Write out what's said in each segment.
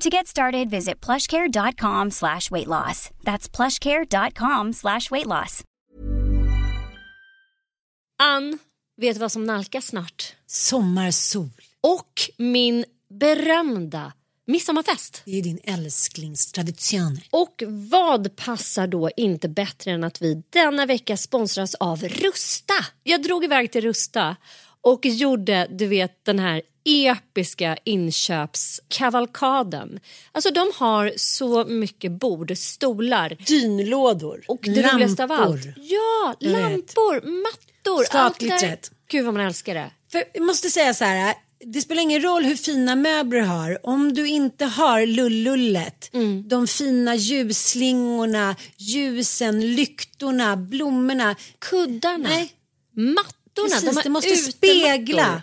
To get started, visit plushcare.com slash weight loss. That's plushcare.com slash weight loss. Ann, vet du vad som nalkas snart? Sommarsol. Och min berömda midsommarfest. Det är din älsklingstradition. Och vad passar då inte bättre än att vi denna vecka sponsras av Rusta? Jag drog iväg till Rusta och gjorde, du vet, den här episka inköpskavalkaden. Alltså de har så mycket bord, stolar Dynlådor. och det roligaste av allt. Ja, Jag vet. lampor, mattor. Skatglittret. Gud vad man älskar det. För jag måste säga så här. Det spelar ingen roll hur fina möbler du har. Om du inte har lullullet, Mm. de fina ljusslingorna, ljusen, lyktorna, blommorna. Kuddarna, Nej, mattorna. precis. de det måste utemattor. spegla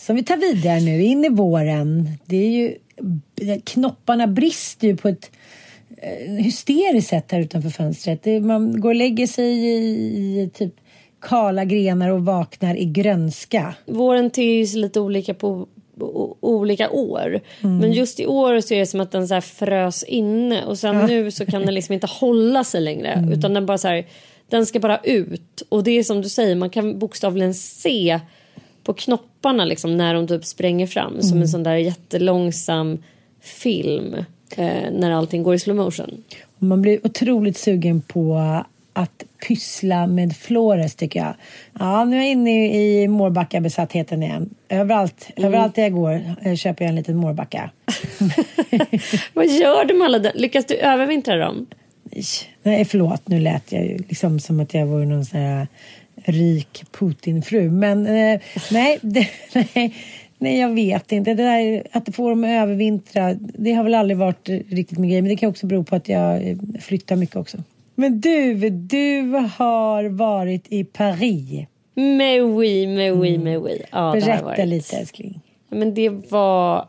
som vi tar vidare nu in i våren. Det är ju, knopparna brister ju på ett eh, hysteriskt sätt här utanför fönstret. Man går och lägger sig i, i typ kala grenar och vaknar i grönska. Våren ter sig lite olika på olika år. Men just i år så är det som att den så frös inne och sen nu så kan den liksom inte hålla sig längre utan den bara så här, den ska bara ut och det är som du säger man kan bokstavligen se på knopparna liksom när de typ spränger fram som en sån där jättelångsam film eh, när allting går i slow motion. Man blir otroligt sugen på att pyssla med Flores tycker jag. Ja, nu är jag inne i Mårbacka-besattheten igen. Överallt, överallt där jag går eh, köper jag en liten Mårbacka. Vad gör du med alla där? Lyckas du övervintra dem? Nej, förlåt, nu lät jag ju liksom som att jag vore någon sån här rik Putin-fru. Men eh, nej, det, nej, nej, jag vet inte. Det där, att få dem att övervintra, det har väl aldrig varit riktigt min grej. Men det kan också bero på att jag eh, flyttar mycket också. Men du, du har varit i Paris. Mais oui, mais oui, mais oui. Ja, Berätta lite älskling. Men det var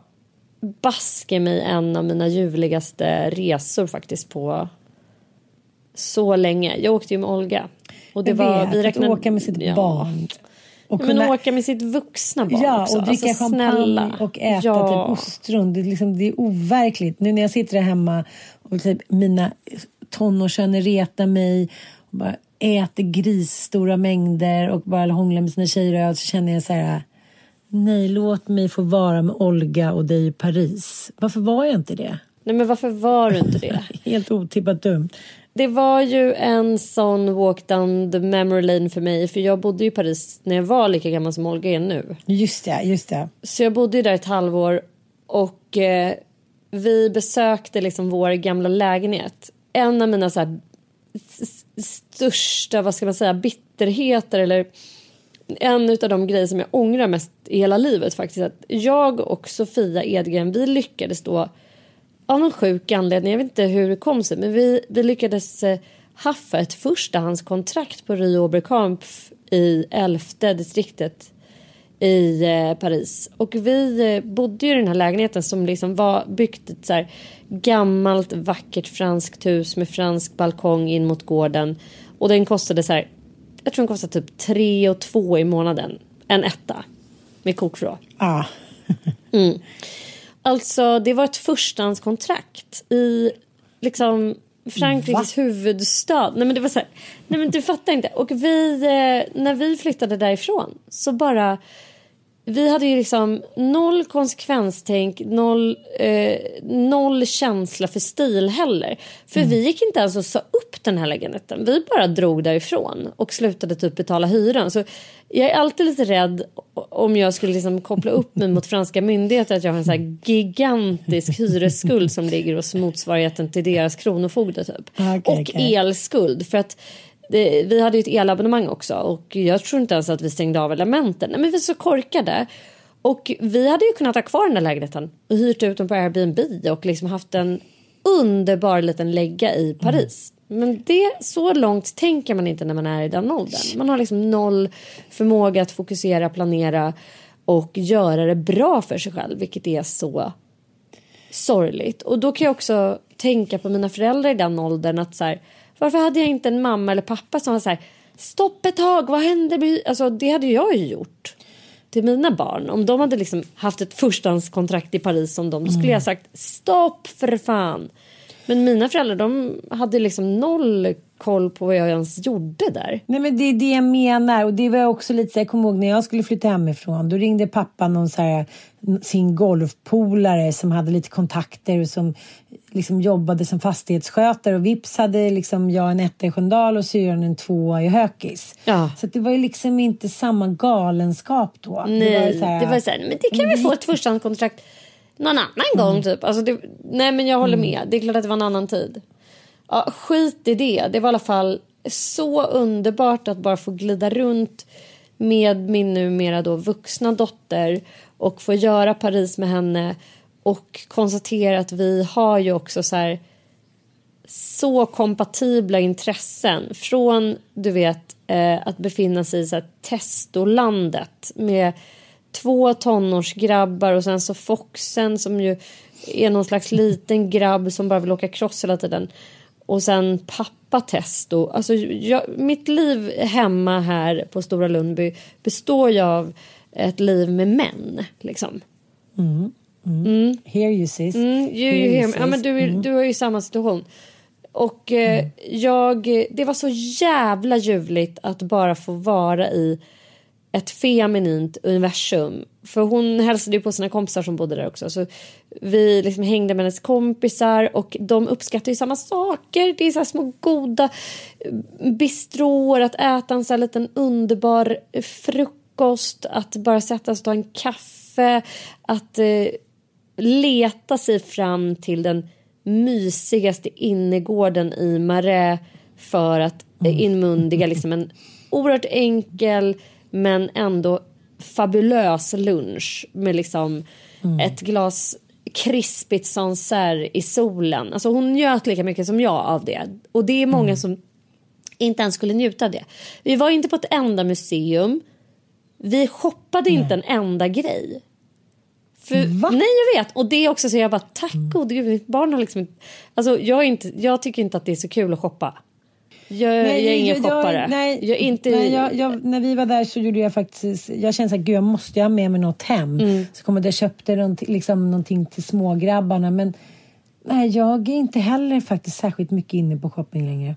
baske mig en av mina ljuvligaste resor faktiskt på så länge. Jag åkte ju med Olga. Och det Jag var, vet, vi att räknade, åka med sitt ja. barn. Och Ja, men åka med sitt vuxna barn Ja, också. och dricka alltså, champagne snälla. och äta ja. typ ostron. Det är, liksom, det är overkligt. Nu när jag sitter där hemma och typ mina tonårssöner retar mig och bara äter grisstora mängder och bara hånglar med sina tjejer och så känner jag så här Nej, låt mig få vara med Olga och dig i Paris. Varför var jag inte det? Nej men varför var du inte det? Helt otippat dumt. Det var ju en sån walk down the memory lane för mig. För jag bodde i Paris när jag var lika gammal som Olga är nu. Just det, just det. Så jag bodde ju där ett halvår och eh, vi besökte liksom vår gamla lägenhet. En av mina så här, största, vad ska man säga, bitterheter eller en av de grejer som jag ångrar mest i hela livet faktiskt. Att jag och Sofia Edgren, vi lyckades då av någon sjuk anledning, jag vet inte hur det kom sig, men vi, vi lyckades eh, haffa ett förstahandskontrakt på Rio Oberkampf i elfte distriktet i eh, Paris. Och vi eh, bodde i den här lägenheten som liksom var byggt ett så gammalt vackert franskt hus med fransk balkong in mot gården. Och den kostade så här, jag tror den kostade typ 3 och 2 i månaden. En etta med kokvrå. Ah. Mm. Alltså det var ett förstahandskontrakt i liksom Frankrikes huvudstad. Nej men det var så här, nej men du fattar inte. Och vi, eh, när vi flyttade därifrån så bara vi hade ju liksom noll konsekvenstänk, noll, eh, noll känsla för stil heller. För Mm. vi gick inte ens och sa upp den här lägenheten. Vi bara drog därifrån och slutade typ betala hyran. Så jag är alltid lite rädd om jag skulle liksom koppla upp mig mot franska myndigheter att jag har en så gigantisk hyresskuld som ligger hos motsvarigheten till deras kronofogde typ. Okej, och okej. elskuld. För att det, vi hade ju ett elabonnemang också och jag tror inte ens att vi stängde av elementen. Nej, men vi så korkade. Och vi hade ju kunnat ha kvar den där lägenheten och hyrt ut den på Airbnb och liksom haft en underbar liten lägga i Paris. Men det, så långt tänker man inte när man är i den åldern. Man har liksom noll förmåga att fokusera, planera och göra det bra för sig själv, vilket är så sorgligt. Och då kan jag också tänka på mina föräldrar i den åldern att så här, varför hade jag inte en mamma eller pappa som var så här, stopp ett tag, vad händer? med-" Alltså det hade jag ju gjort till mina barn. Om de hade liksom haft ett förstahandskontrakt i Paris som dem, då skulle jag sagt stopp för fan. Men mina föräldrar de hade liksom noll koll på vad jag ens gjorde där. Nej men det är det jag menar och det var också lite så jag kommer ihåg när jag skulle flytta hemifrån då ringde pappa någon så här, sin golfpolare som hade lite kontakter och som liksom jobbade som fastighetsskötare och vips hade liksom jag en etta i Sköndal och syrran en tvåa i Hökis. Ja. Så det var ju liksom inte samma galenskap då. Nej, det var ju så här, det var så här, men det kan vi få ett förstahandskontrakt någon annan gång typ. Alltså det, nej men jag håller med, det är klart att det var en annan tid. Ja, skit i det, det var i alla fall så underbart att bara få glida runt med min numera då vuxna dotter och få göra Paris med henne och konstatera att vi har ju också så här så kompatibla intressen från du vet eh, att befinna sig i så här, testolandet med två tonårsgrabbar och sen så Foxen som ju är någon slags liten grabb som bara vill åka cross hela tiden och sen pappa Testo. Alltså jag, mitt liv hemma här på Stora Lundby består ju av ett liv med män liksom. Mm. Here you sis. Mm, you, you hear me. Ja, men du, är- du har ju samma situation. Och eh, jag, det var så jävla ljuvligt att bara få vara i ett feminint universum. För hon hälsade ju på sina kompisar som bodde där också. Så vi liksom hängde med hennes kompisar och de uppskattar ju samma saker. Det är så små goda eh, bistråer, att äta en så här liten underbar frukost, att bara sätta sig och ta en kaffe, att eh, leta sig fram till den mysigaste innergården i Marais för att eh, inmundiga liksom en oerhört enkel men ändå fabulös lunch med liksom ett glas krispigt Sancerre i solen. Alltså hon njöt lika mycket som jag av det. Och det är många som inte ens skulle njuta av det. Vi var inte på ett enda museum. Vi shoppade inte en enda grej. För, nej jag vet och det är också så jag bara tack gode gud mitt barn har liksom alltså jag, inte, jag tycker inte att det är så kul att shoppa. Jag, jag är ingen shoppare. nej, jag inte, nej, jag, jag, när vi var där så gjorde jag faktiskt, jag kände så här, gud jag måste jag ha med mig något hem. Mm. Så kom jag och köpte någonting, liksom, någonting till smågrabbarna. Men nej, jag är inte heller faktiskt särskilt mycket inne på shopping längre.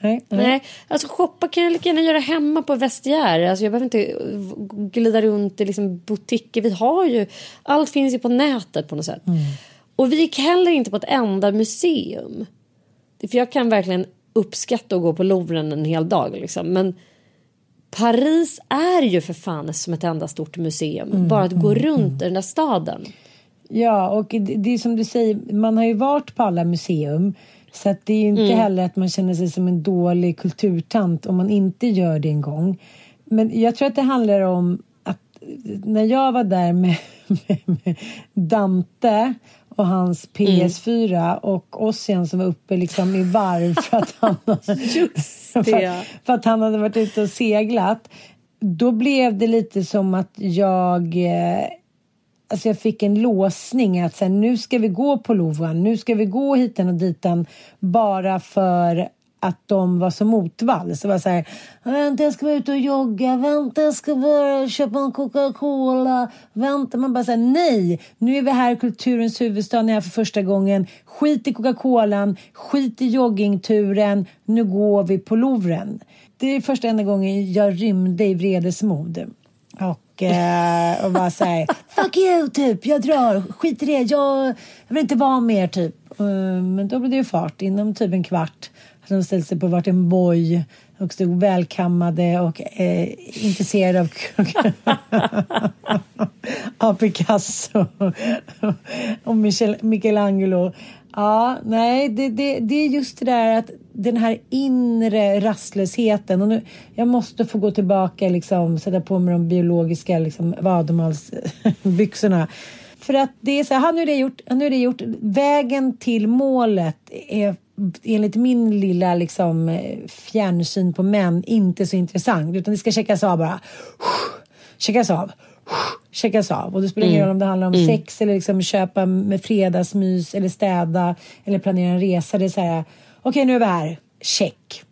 Nej, nej. Nej, alltså shoppa kan jag lika gärna göra hemma på Vestiaire. Alltså jag behöver inte glida runt i liksom butiker. Vi har ju, allt finns ju på nätet på något sätt. Och vi gick heller inte på ett enda museum. För jag kan verkligen uppskatta att gå på Louvren en hel dag liksom. Men Paris är ju för fan som ett enda stort museum. Bara att gå runt i den där staden. Ja, och det, det är som du säger, man har ju varit på alla museum. Så det är inte heller att man känner sig som en dålig kulturtant om man inte gör det en gång. men jag tror att det handlar om att när jag var där med, med, med Dante och hans PS4 mm. och Ossian som var uppe liksom i varv för att han, för, för, att han hade varit ute och seglat. Då blev det lite som att jag eh, Alltså jag fick en låsning att så här, nu ska vi gå på Louvren, nu ska vi gå hiten och ditan bara för att de var så motvall. Så var så här, vänta jag ska vara ute och jogga, vänta jag ska bara köpa en Coca-Cola, vänta. Man bara säger nej, nu är vi här i kulturens huvudstad, ni är här för första gången. Skit i Coca-Colan, skit i joggingturen, nu går vi på Louvren. Det är första enda gången jag rymde i vredesmod. Och, eh, och bara säger fuck you typ, jag drar, skit i det, jag, jag vill inte vara mer typ. Eh, men då blev det ju fart inom typ en kvart de ställde sig på varsin boj och stod välkammade och eh, intresserade av, av Picasso och Michel, Michelangelo. Ja, nej, det, det, det är just det där att den här inre rastlösheten. Och nu, jag måste få gå tillbaka, liksom, sätta på mig de biologiska liksom, vademalsbyxorna. För att det är så här, nu är det gjort, nu är det gjort. Vägen till målet är enligt min lilla liksom, fjärnsyn på män inte så intressant. Utan det ska checkas av bara. Checkas av. Checkas av. Och det spelar ingen mm. roll om det handlar om mm. sex eller liksom köpa med fredagsmys eller städa eller planera en resa. Det är så här, okej okay, nu är vi här. Check.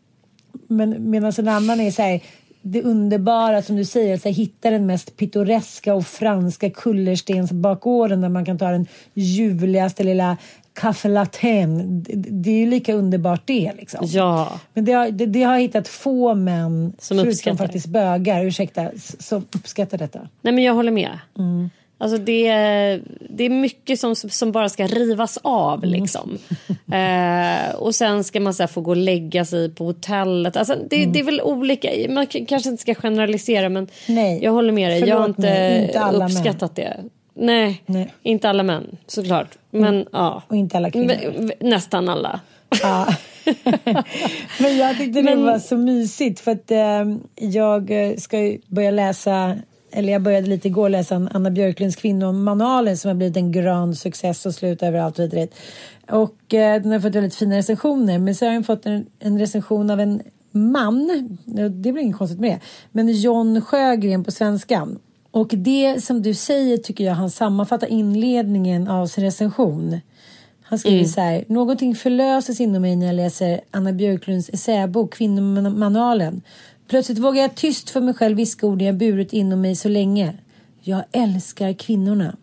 Men medan en annan är så här, det underbara som du säger, att hitta den mest pittoreska och franska kullerstensbakgården där man kan ta den ljuvligaste lilla kaffe latin. Det är ju lika underbart det. Liksom. Ja. Men det har, det, det har jag hittat få män, som förutom faktiskt bögar, ursäkta, som uppskattar detta. Nej men jag håller med. Mm. Alltså det, det är mycket som, som bara ska rivas av. Mm. Liksom. eh, och sen ska man så få gå och lägga sig på hotellet. Alltså det, mm. det är väl olika. Man kanske inte ska generalisera men Nej. jag håller med dig. Förlåt jag har inte, mig, inte uppskattat män. det. Nej, Nej, inte alla män såklart. Men mm. ja. Och inte alla kvinnor. Nästan alla. Ja. Men jag tyckte Men... det var så mysigt för att eh, jag ska börja läsa eller jag började lite igår läsa Anna Björklunds kvinnomanualen som har blivit en grand success och slut överallt och dit. Och eh, den har fått väldigt fina recensioner. Men så har den fått en, en recension av en man. Det blir inget konstigt med det. Men John Sjögren på svenskan. Och det som du säger tycker jag han sammanfattar inledningen av sin recension. Han skriver mm. så här. Någonting förlöses inom mig när jag läser Anna Björklunds essäbok Kvinnomanualen. Plötsligt vågar jag tyst för mig själv viska orden jag burit inom mig så länge. Jag älskar kvinnorna.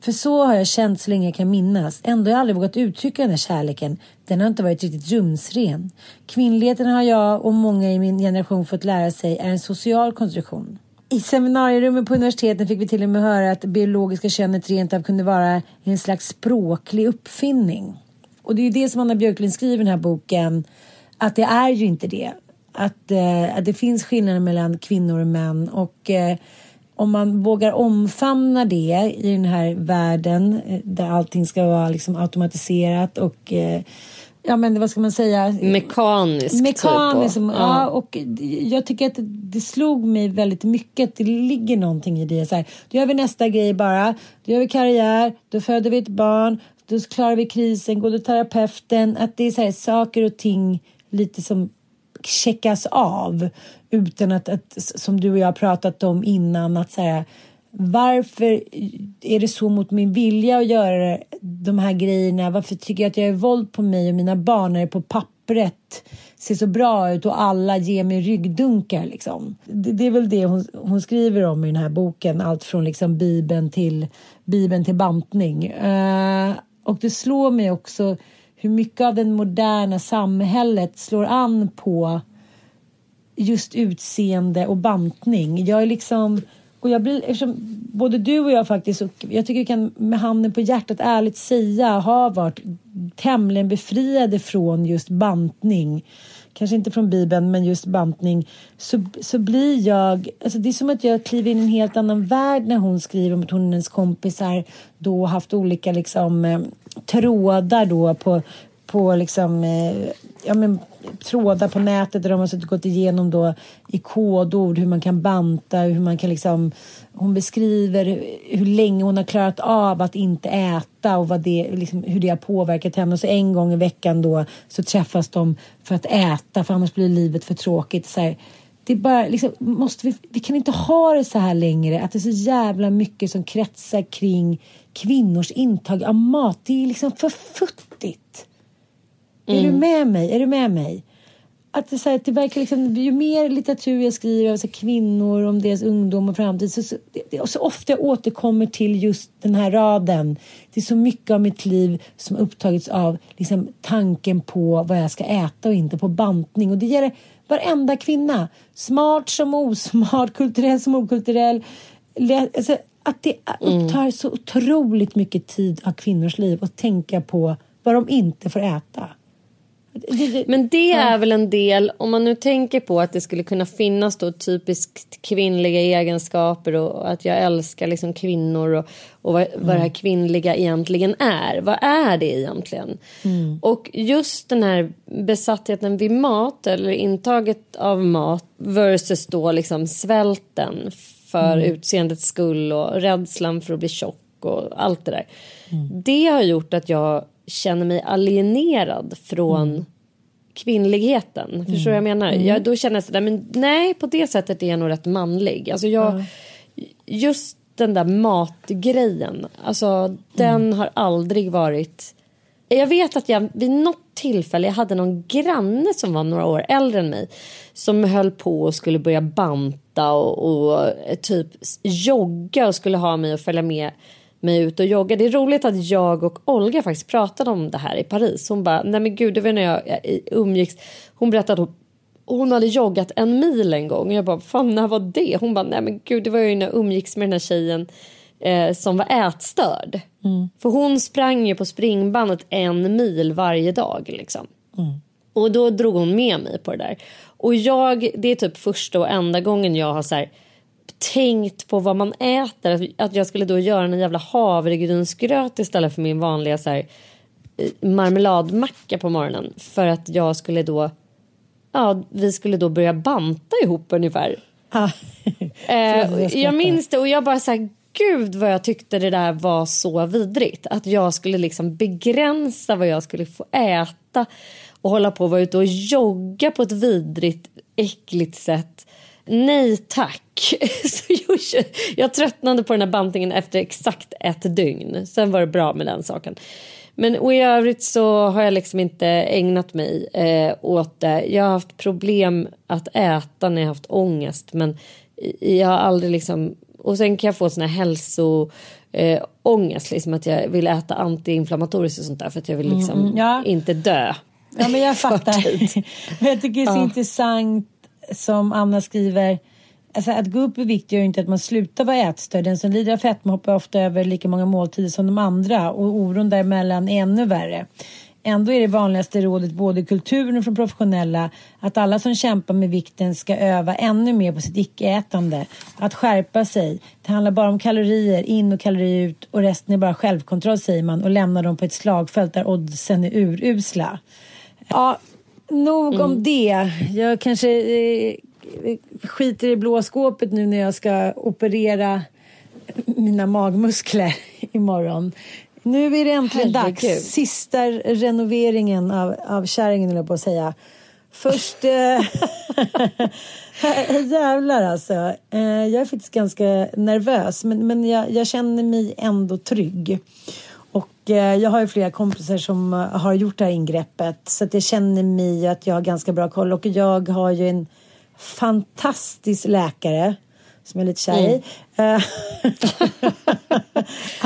För så har jag känt så länge jag kan minnas. Ändå har jag aldrig vågat uttrycka den här kärleken. Den har inte varit riktigt rumsren. Kvinnligheten har jag och många i min generation fått lära sig är en social konstruktion. I seminarierummet på universiteten fick vi till och med höra att det biologiska könet rent av kunde vara en slags språklig uppfinning. Och det är ju det som Anna Björklund skriver i den här boken, att det är ju inte det. Att, eh, att det finns skillnader mellan kvinnor och män och eh, om man vågar omfamna det i den här världen eh, där allting ska vara liksom automatiserat och eh, ja men vad ska man säga? Mekanisk. Mekanisk, typ ja. ja. och jag tycker att det slog mig väldigt mycket att det ligger någonting i det. Så här, då gör vi nästa grej bara, då gör vi karriär, då föder vi ett barn, då klarar vi krisen, går till terapeuten. Att det är så här, saker och ting lite som checkas av utan att, att som du och jag har pratat om innan, att säga varför är det så mot min vilja att göra de här grejerna? Varför tycker jag att jag är våld på mig och mina barn när det på pappret ser så bra ut och alla ger mig ryggdunkar liksom? Det, det är väl det hon, hon, skriver om i den här boken, allt från liksom Bibeln till, Bibeln till bantning. Uh, och det slår mig också hur mycket av det moderna samhället slår an på just utseende och bantning. Jag är liksom och jag blir, eftersom både du och jag faktiskt, och jag tycker vi kan med handen på hjärtat ärligt säga, har varit tämligen befriade från just bantning. Kanske inte från Bibeln, men just bantning. Så, så blir jag, alltså det är som att jag kliver in i en helt annan värld när hon skriver om att hon och hennes kompisar då haft olika liksom eh, trådar då på på liksom, eh, ja, men, trådar på nätet där de har suttit och gått igenom då i kodord hur man kan banta, hur man kan liksom hon beskriver hur länge hon har klarat av att inte äta och vad det, liksom, hur det har påverkat henne. Och så en gång i veckan då så träffas de för att äta för annars blir livet för tråkigt. Så här, det är bara, liksom, måste vi, vi kan inte ha det så här längre. Att det är så jävla mycket som kretsar kring kvinnors intag av mat. Det är liksom för futtigt. Mm. Är du mm. med mig? Är du med mig? Att det, så här, det verkar liksom, ju mer litteratur jag skriver om kvinnor, om deras ungdom och framtid så, så, det, så ofta jag återkommer till just den här raden. Det är så mycket av mitt liv som upptagits av liksom, tanken på vad jag ska äta och inte på bantning. Och det gäller varenda kvinna. Smart som osmart, kulturell som okulturell. Alltså, att det upptar mm. så otroligt mycket tid av kvinnors liv att tänka på vad de inte får äta. Men det är väl en del, om man nu tänker på att det skulle kunna finnas då typiskt kvinnliga egenskaper och att jag älskar liksom kvinnor och, och vad, mm. vad det här kvinnliga egentligen är. Vad är det egentligen? Mm. Och just den här besattheten vid mat eller intaget av mat versus då liksom svälten för mm. utseendets skull och rädslan för att bli tjock och allt det där. Mm. Det har gjort att jag känner mig alienerad från mm. kvinnligheten. Mm. Förstår du vad jag menar? Mm. Jag, då känner jag sådär, men nej på det sättet är jag nog rätt manlig. Alltså jag, Just den där matgrejen, alltså den mm. har aldrig varit... Jag vet att jag vid något tillfälle, jag hade någon granne som var några år äldre än mig som höll på och skulle börja banta och, och typ jogga och skulle ha mig att följa med mig ut och jogga. Det är roligt att jag och Olga faktiskt pratade om det här i Paris. Hon bara, nej men gud, det var när jag umgicks. Hon berättade att hon hade joggat en mil en gång. Och jag bara, fan när var det? Hon bara, nej men gud, det var ju när jag umgicks med den här tjejen eh, som var ätstörd. Mm. För hon sprang ju på springbandet en mil varje dag liksom. Mm. Och då drog hon med mig på det där. Och jag, det är typ första och enda gången jag har så här, tänkt på vad man äter. Att jag skulle då göra en jävla havregrynsgröt istället för min vanliga så här, eh, marmeladmacka på morgonen. För att jag skulle då, ja vi skulle då börja banta ihop ungefär. Ah. eh, jag minns det och jag bara så här, gud vad jag tyckte det där var så vidrigt. Att jag skulle liksom begränsa vad jag skulle få äta och hålla på att vara ute och jogga på ett vidrigt, äckligt sätt. Nej tack. Så jag, tröttnade på den här bantningen efter exakt ett dygn. Sen var det bra med den saken. Men och i övrigt så har jag liksom inte ägnat mig eh, åt det. Jag har haft problem att äta när jag haft ångest. Men jag har aldrig liksom... Och sen kan jag få såna här hälso... Eh, ångest, liksom att jag vill äta antiinflammatoriskt och sånt där för att jag vill liksom mm, ja. inte dö. Ja men jag fattar. jag tycker det är så ja. intressant som Anna skriver Alltså att gå upp i vikt gör inte att man slutar vara ätstörd. Den som lider av fetma hoppar ofta över lika många måltider som de andra och oron däremellan är ännu värre. Ändå är det vanligaste rådet både i kulturen och från professionella att alla som kämpar med vikten ska öva ännu mer på sitt icke-ätande. Att skärpa sig. Det handlar bara om kalorier in och kalorier ut och resten är bara självkontroll säger man och lämnar dem på ett slagfält där oddsen är urusla. Ja, nog om mm. det. Jag kanske eh, skiter i blå skåpet nu när jag ska operera mina magmuskler imorgon. Nu är det äntligen Herregud. dags. Sista renoveringen av, av kärringen, höll jag på att säga. Först... Eh, jävlar alltså. Eh, jag är faktiskt ganska nervös men, men jag, jag känner mig ändå trygg. Eh, jag har ju flera kompisar som har gjort det här ingreppet så att jag känner mig att jag har ganska bra koll och jag har ju en fantastisk läkare som jag är lite kär i. Mm.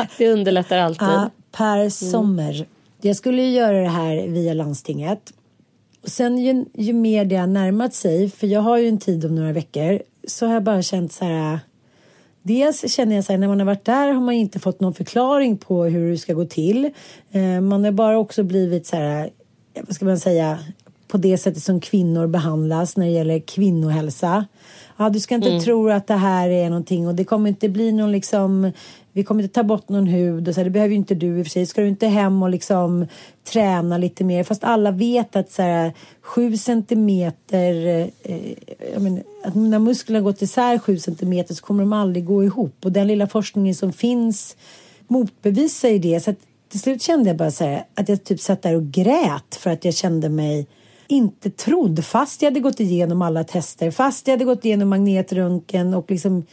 det underlättar alltid. Ja, per mm. Sommer. Mm. Jag skulle ju göra det här via landstinget. Och sen ju, ju mer det har närmat sig, för jag har ju en tid om några veckor, så har jag bara känt så här Dels känner jag så här, när man har varit där har man inte fått någon förklaring på hur det ska gå till. Eh, man har bara också blivit så här, vad ska man säga, på det sättet som kvinnor behandlas när det gäller kvinnohälsa. Ja, du ska inte Mm. tro att det här är någonting och det kommer inte bli någon liksom vi kommer inte ta bort någon hud och så här, det behöver ju inte du i och för sig. Ska du inte hem och liksom träna lite mer? Fast alla vet att så här, sju centimeter, eh, jag menar, att när musklerna gått isär sju centimeter så kommer de aldrig gå ihop. Och den lilla forskningen som finns motbevisar ju det. Så att till slut kände jag bara så här, att jag typ satt där och grät för att jag kände mig inte trodd fast jag hade gått igenom alla tester, fast jag hade gått igenom magnetröntgen och liksom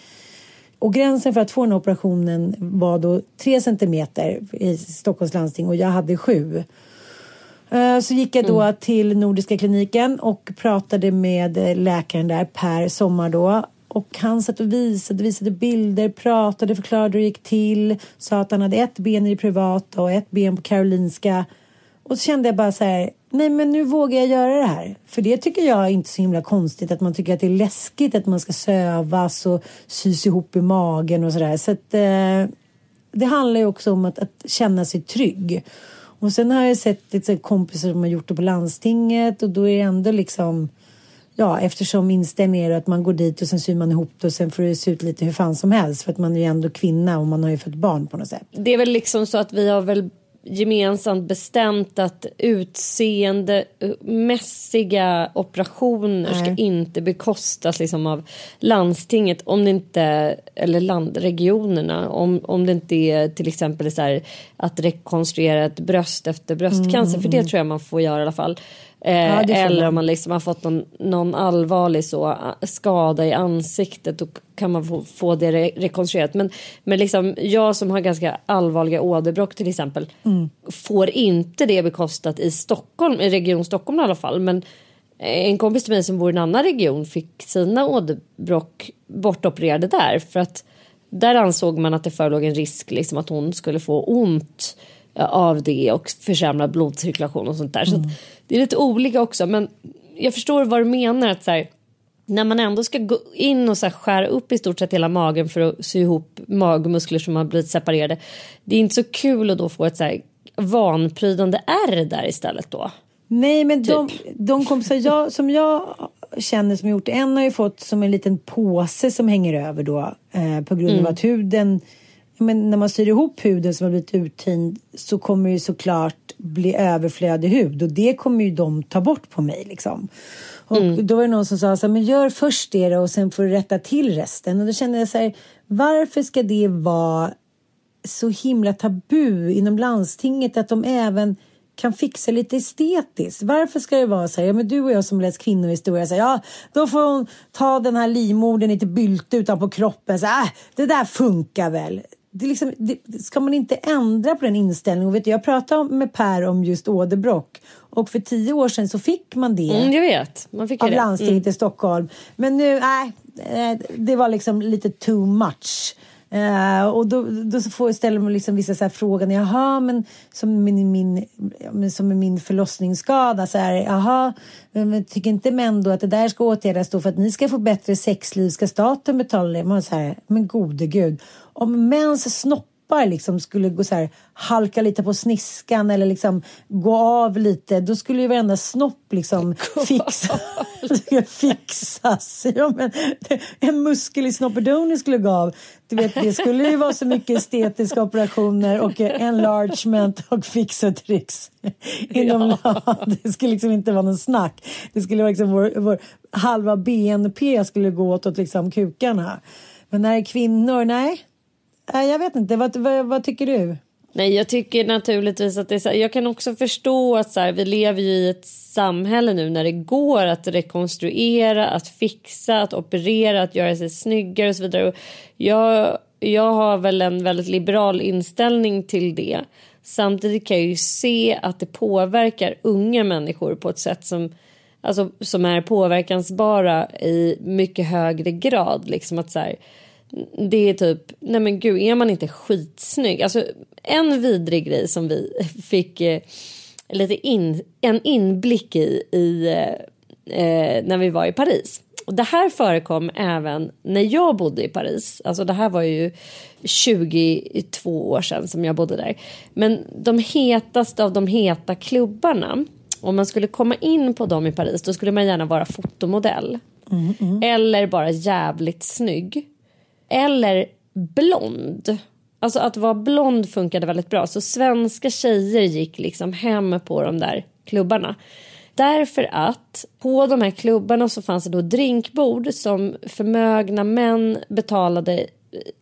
och gränsen för att få den här operationen var då 3 centimeter i Stockholms landsting och jag hade sju. Eh, Så gick jag då till Nordiska kliniken och pratade med eh, läkaren där, Per Sommar då. Och han satt och visade, visade bilder, pratade, förklarade hur det gick till. Sa att han hade ett ben i det privata och ett ben på Karolinska. Och så kände jag bara så här, nej men nu vågar jag göra det här. För det tycker jag är inte så himla konstigt att man tycker att det är läskigt att man ska sövas och sys ihop i magen och sådär. Så att eh, det handlar ju också om att, att känna sig trygg. Och sen har jag sett lite kompisar som har gjort det på landstinget och då är det ändå liksom Ja, eftersom inställningen är att man går dit och sen syr man ihop det och sen får det se ut lite hur fan som helst för att man är ju ändå kvinna och man har ju fått barn på något sätt. Det är väl liksom så att vi har väl gemensamt bestämt att utseendemässiga operationer ska Nej. inte bekostas liksom av landstinget om det inte eller landregionerna om, om det inte är till exempel så här, att rekonstruera ett bröst efter bröstcancer för det tror jag man får göra i alla fall. Eh, Ja, eller om man liksom har fått någon, någon allvarlig så, skada i ansiktet då kan man få, få det re- rekonstruerat. Men, men liksom, jag som har ganska allvarliga åderbråck till exempel Mm. får inte det bekostat i Stockholm, i Region Stockholm i alla fall. Men eh, en kompis till mig som bor i en annan region fick sina åderbråck bortopererade där för att där ansåg man att det förelåg en risk liksom, att hon skulle få ont eh, av det och försämrad blodcirkulation och sånt där. Så att det är lite olika också men jag förstår vad du menar att så här, när man ändå ska gå in och så skära upp i stort sett hela magen för att sy ihop magmuskler som har blivit separerade. Det är inte så kul att då få ett så här vanprydande ärr där istället då. Nej, men de, Typ. de kompisar jag, som jag känner som gjort det, en har ju fått som en liten påse som hänger över då eh, på grund Mm. av att huden, men när man syr ihop huden som har blivit uttint så kommer det ju såklart bli överflödig hud och det kommer ju de ta bort på mig liksom. Och Mm. då var det någon som sa så här, men gör först det och sen får du rätta till resten. Och då kände jag så här, varför ska det vara så himla tabu inom landstinget att de även kan fixa lite estetiskt. Varför ska det vara så här, ja men du och jag som läst kvinnohistoria, ja då får hon ta den här livmodern lite bylte utanpå kroppen, så äh, det där funkar väl. Det liksom, det, ska man inte ändra på den inställningen? Och vet du, jag pratade med Per om just åderbråck och för tio år sedan så fick man det Mm, jag vet, man fick av det. landstinget i Stockholm. Men nu, nej, eh, det var liksom lite too much. Eh, och då, då så får jag ställa mig liksom vissa så här frågor. Jaha, men som min, min, som med min förlossningsskada. Så här, jaha, men tycker inte män då att det där ska åtgärdas då för att ni ska få bättre sexliv? Ska staten betala det? Man så här, men gode gud. Om mäns snoppar liksom skulle gå så här, halka lite på sniskan eller liksom gå av lite, då skulle ju varenda snopp liksom fixa, fixas. Ja, men, en muskel i snopperdoni skulle gå av. Du vet, det skulle ju vara så mycket estetiska operationer och enlargement och fix och tricks. Inom ja. Det skulle liksom inte vara någon snack. Det skulle vara liksom vår, vår halva BNP skulle gå åt åt liksom kukarna. Men när kvinnor, nej. Jag vet inte, vad, vad, vad tycker du? Nej, jag tycker naturligtvis att det är så här, jag kan också förstå att så här, vi lever ju i ett samhälle nu när det går att rekonstruera, att fixa, att operera, att göra sig snyggare och så vidare. Och jag, jag har väl en väldigt liberal inställning till det. Samtidigt kan jag ju se att det påverkar unga människor på ett sätt som alltså, som är påverkansbara i mycket högre grad. Liksom att så här, det är typ, nej men gud, är man inte skitsnygg? Alltså en vidrig grej som vi fick eh, lite in, en inblick i, i eh, eh, när vi var i Paris. Och det här förekom även när jag bodde i Paris. Alltså det här var ju 22 år sedan som jag bodde där. Men de hetaste av de heta klubbarna om man skulle komma in på dem i Paris då skulle man gärna vara fotomodell. Eller bara jävligt snygg. Eller blond. Alltså att vara blond funkade väldigt bra. Så svenska tjejer gick liksom hem på de där klubbarna. Därför att på de här klubbarna så fanns det då drinkbord som förmögna män betalade eh,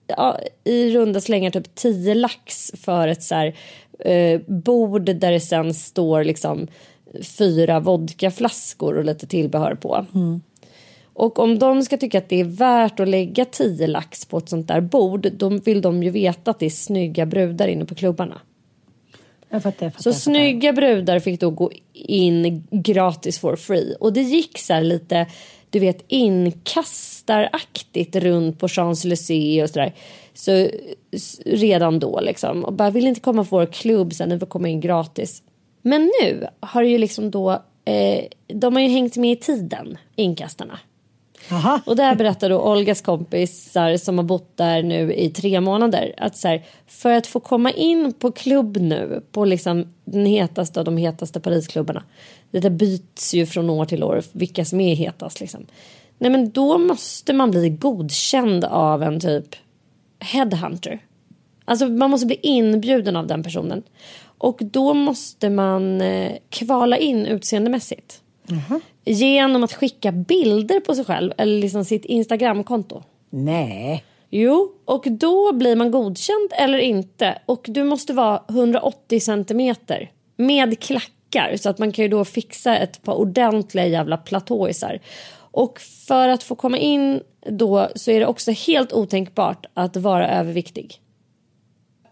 ja, i runda slängar typ 10 lax för ett så här, eh, bord där det sen står liksom fyra vodkaflaskor och lite tillbehör på. Mm. Och om de ska tycka att det är värt att lägga 10 lax på ett sånt där bord då vill de ju veta att det är snygga brudar inne på klubbarna. Jag fattar, jag fattar. Så snygga brudar fick då gå in gratis for free. Och det gick så här lite, du vet inkastaraktigt runt på Champs-Élysées och sådär. Så redan då liksom. Och bara vill inte komma på vår klubb sen, ni får komma in gratis. Men nu har ju liksom då, eh, de har ju hängt med i tiden, inkastarna. Jaha. Och där berättar då Olgas kompisar som har bott där nu i tre månader att så här, för att få komma in på klubb nu på liksom den hetaste av de hetaste Parisklubbarna. Det där byts ju från år till år vilka som är hetast liksom. Nej men då måste man bli godkänd av en typ headhunter. Alltså man måste bli inbjuden av den personen. Och då måste man eh, kvala in utseendemässigt. Genom att skicka bilder på sig själv eller liksom sitt Instagramkonto. Nej. Jo, och då blir man godkänd eller inte. Och du måste vara 180 centimeter med klackar så att man kan ju då fixa ett par ordentliga jävla platåisar. Och för att få komma in då så är det också helt otänkbart att vara överviktig.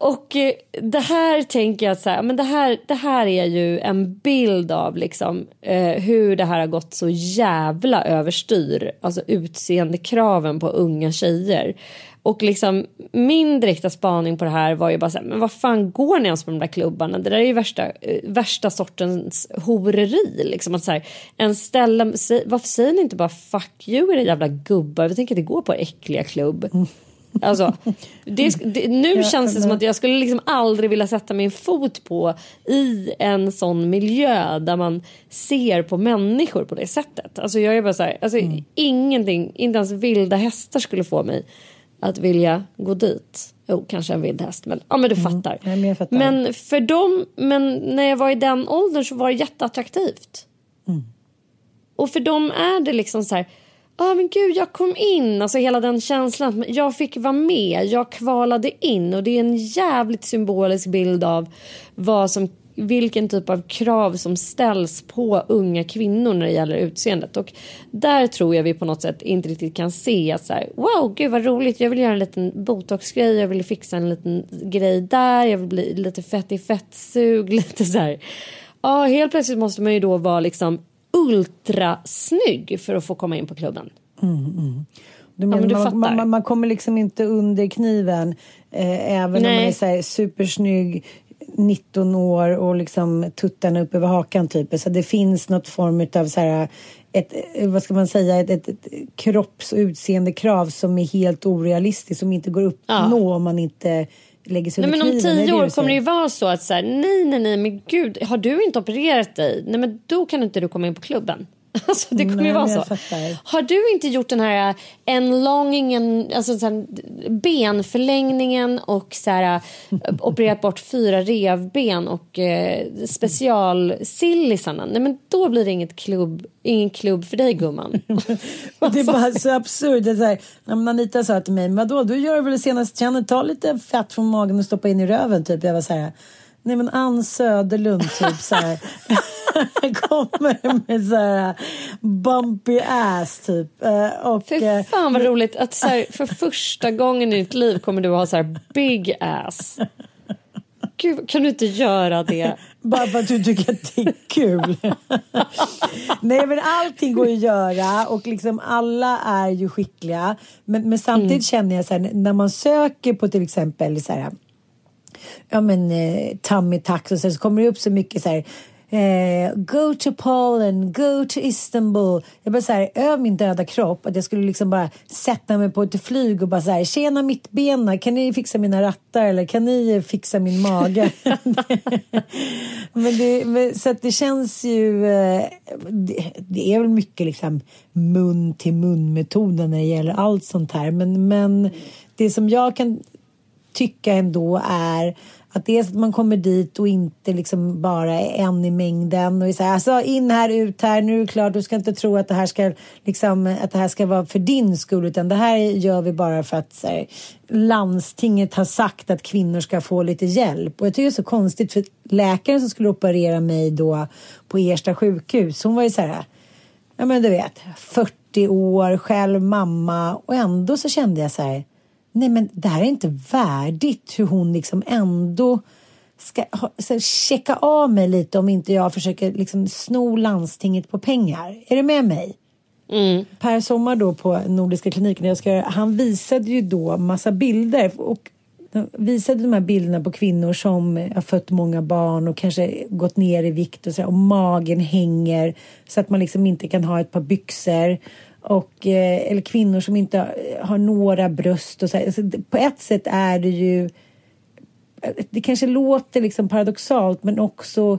Och eh, det här tänker jag att så här, men det här, det här är ju en bild av liksom, eh, hur det här har gått så jävla överstyr. Alltså utseendekraven på unga tjejer. Och liksom min direkta spaning på det här var ju bara så här, men vad fan går ni ens på de där klubbarna? Det där är ju värsta, eh, värsta sortens horeri. Liksom att så här, en ställa, varför säger ni inte bara fuck you era jävla gubbar? Vi tänker inte gå på äckliga klubb. Mm. Alltså, det, det, nu känns det som att jag skulle liksom aldrig vilja sätta min fot på i en sån miljö där man ser på människor på det sättet. Alltså jag är bara så här, alltså ingenting, inte ens vilda hästar skulle få mig att vilja gå dit. Jo, kanske en vild häst, men ja, men du fattar. Ja, men fattar. Men för dem, men när jag var i den åldern så var det jätteattraktivt. Och för dem är det liksom så här, ja men gud jag kom in, alltså hela den känslan jag fick vara med, jag kvalade in. Och det är en jävligt symbolisk bild av vad som, vilken typ av krav som ställs på unga kvinnor när det gäller utseendet. Och där tror jag vi på något sätt inte riktigt kan se att så här, wow gud vad roligt, jag vill göra en liten botoxgrej, jag vill fixa en liten grej där, jag vill bli lite fett i fettsug, lite så här. Ja, helt plötsligt måste man ju då vara liksom ultrasnygg för att få komma in på klubben. Du menar, men du man, fattar. man, man, kommer liksom inte under kniven eh, även om Nej. man är så här supersnygg 19 år och liksom tuttarna upp över hakan typ. Så det finns något form av så här ett, eh, vad ska man säga, ett, ett, ett kropps och utseendekrav som är helt orealistiskt som inte går att uppnå om man inte lägger sig Nej, under men om kniven. Är tio år kommer det ju vara så att så här, nej, nej, nej, men gud, har du inte opererat dig? Nej, men då kan inte du komma in på klubben. Alltså, det kommer Nej, ju vara så. Har du inte gjort den här eh, enlongingen, alltså så här, benförlängningen och så här, eh, opererat bort fyra revben och eh, specialsillisarna? Nej, men då blir det inget klubb, ingen klubb för dig gumman. Och det är bara så absurt. Det är så här, när Anita sa till mig, men då du gör väl det senaste känner, ta lite fett från magen och stoppa in i röven typ. Jag var så här, nej men Ann Söderlund typ så här. kommer med så här bumpy ass typ. Eh, Och, Fy eh, fan vad roligt att så här, för första gången i ditt liv kommer du ha så här big ass. Gud, kan du inte göra det? Bara för att du tycker att det är kul. Nej men allting går ju att göra och liksom alla är ju skickliga. Men, men samtidigt känner jag så här när man söker på till exempel så här ja men eh, tummy tax och så, så kommer det upp så mycket så här eh, go to Polen, go to Istanbul. Jag bara så här, över min döda kropp att jag skulle liksom bara sätta mig på ett flyg och bara så här, tjena mittbena, kan ni fixa mina rattar eller kan ni fixa min mage? men det, men, så att det känns ju, eh, det, det är väl mycket liksom mun till mun metoden när det gäller allt sånt här. Men, men det som jag kan tycka ändå är att dels att man kommer dit och inte liksom bara är en i mängden och är så här, alltså in här, ut här, nu är det klart, du ska inte tro att det här ska liksom, att det här ska vara för din skull utan det här gör vi bara för att här, landstinget har sagt att kvinnor ska få lite hjälp. Och jag tycker det är så konstigt för läkaren som skulle operera mig då på Ersta sjukhus, hon var ju så här, ja men du vet, 40 år, själv mamma och ändå så kände jag så här nej men det här är inte värdigt hur hon liksom ändå ska ha, så checka av mig lite om inte jag försöker liksom sno landstinget på pengar. Är du med mig? Mm. Per Sommar då på Nordiska kliniken, jag ska, han visade ju då massa bilder och visade de här bilderna på kvinnor som har fött många barn och kanske gått ner i vikt och, så, och magen hänger så att man liksom inte kan ha ett par byxor och, eh, eller kvinnor som inte har några bröst. Och så alltså, på ett sätt är det ju... Det kanske låter liksom paradoxalt men också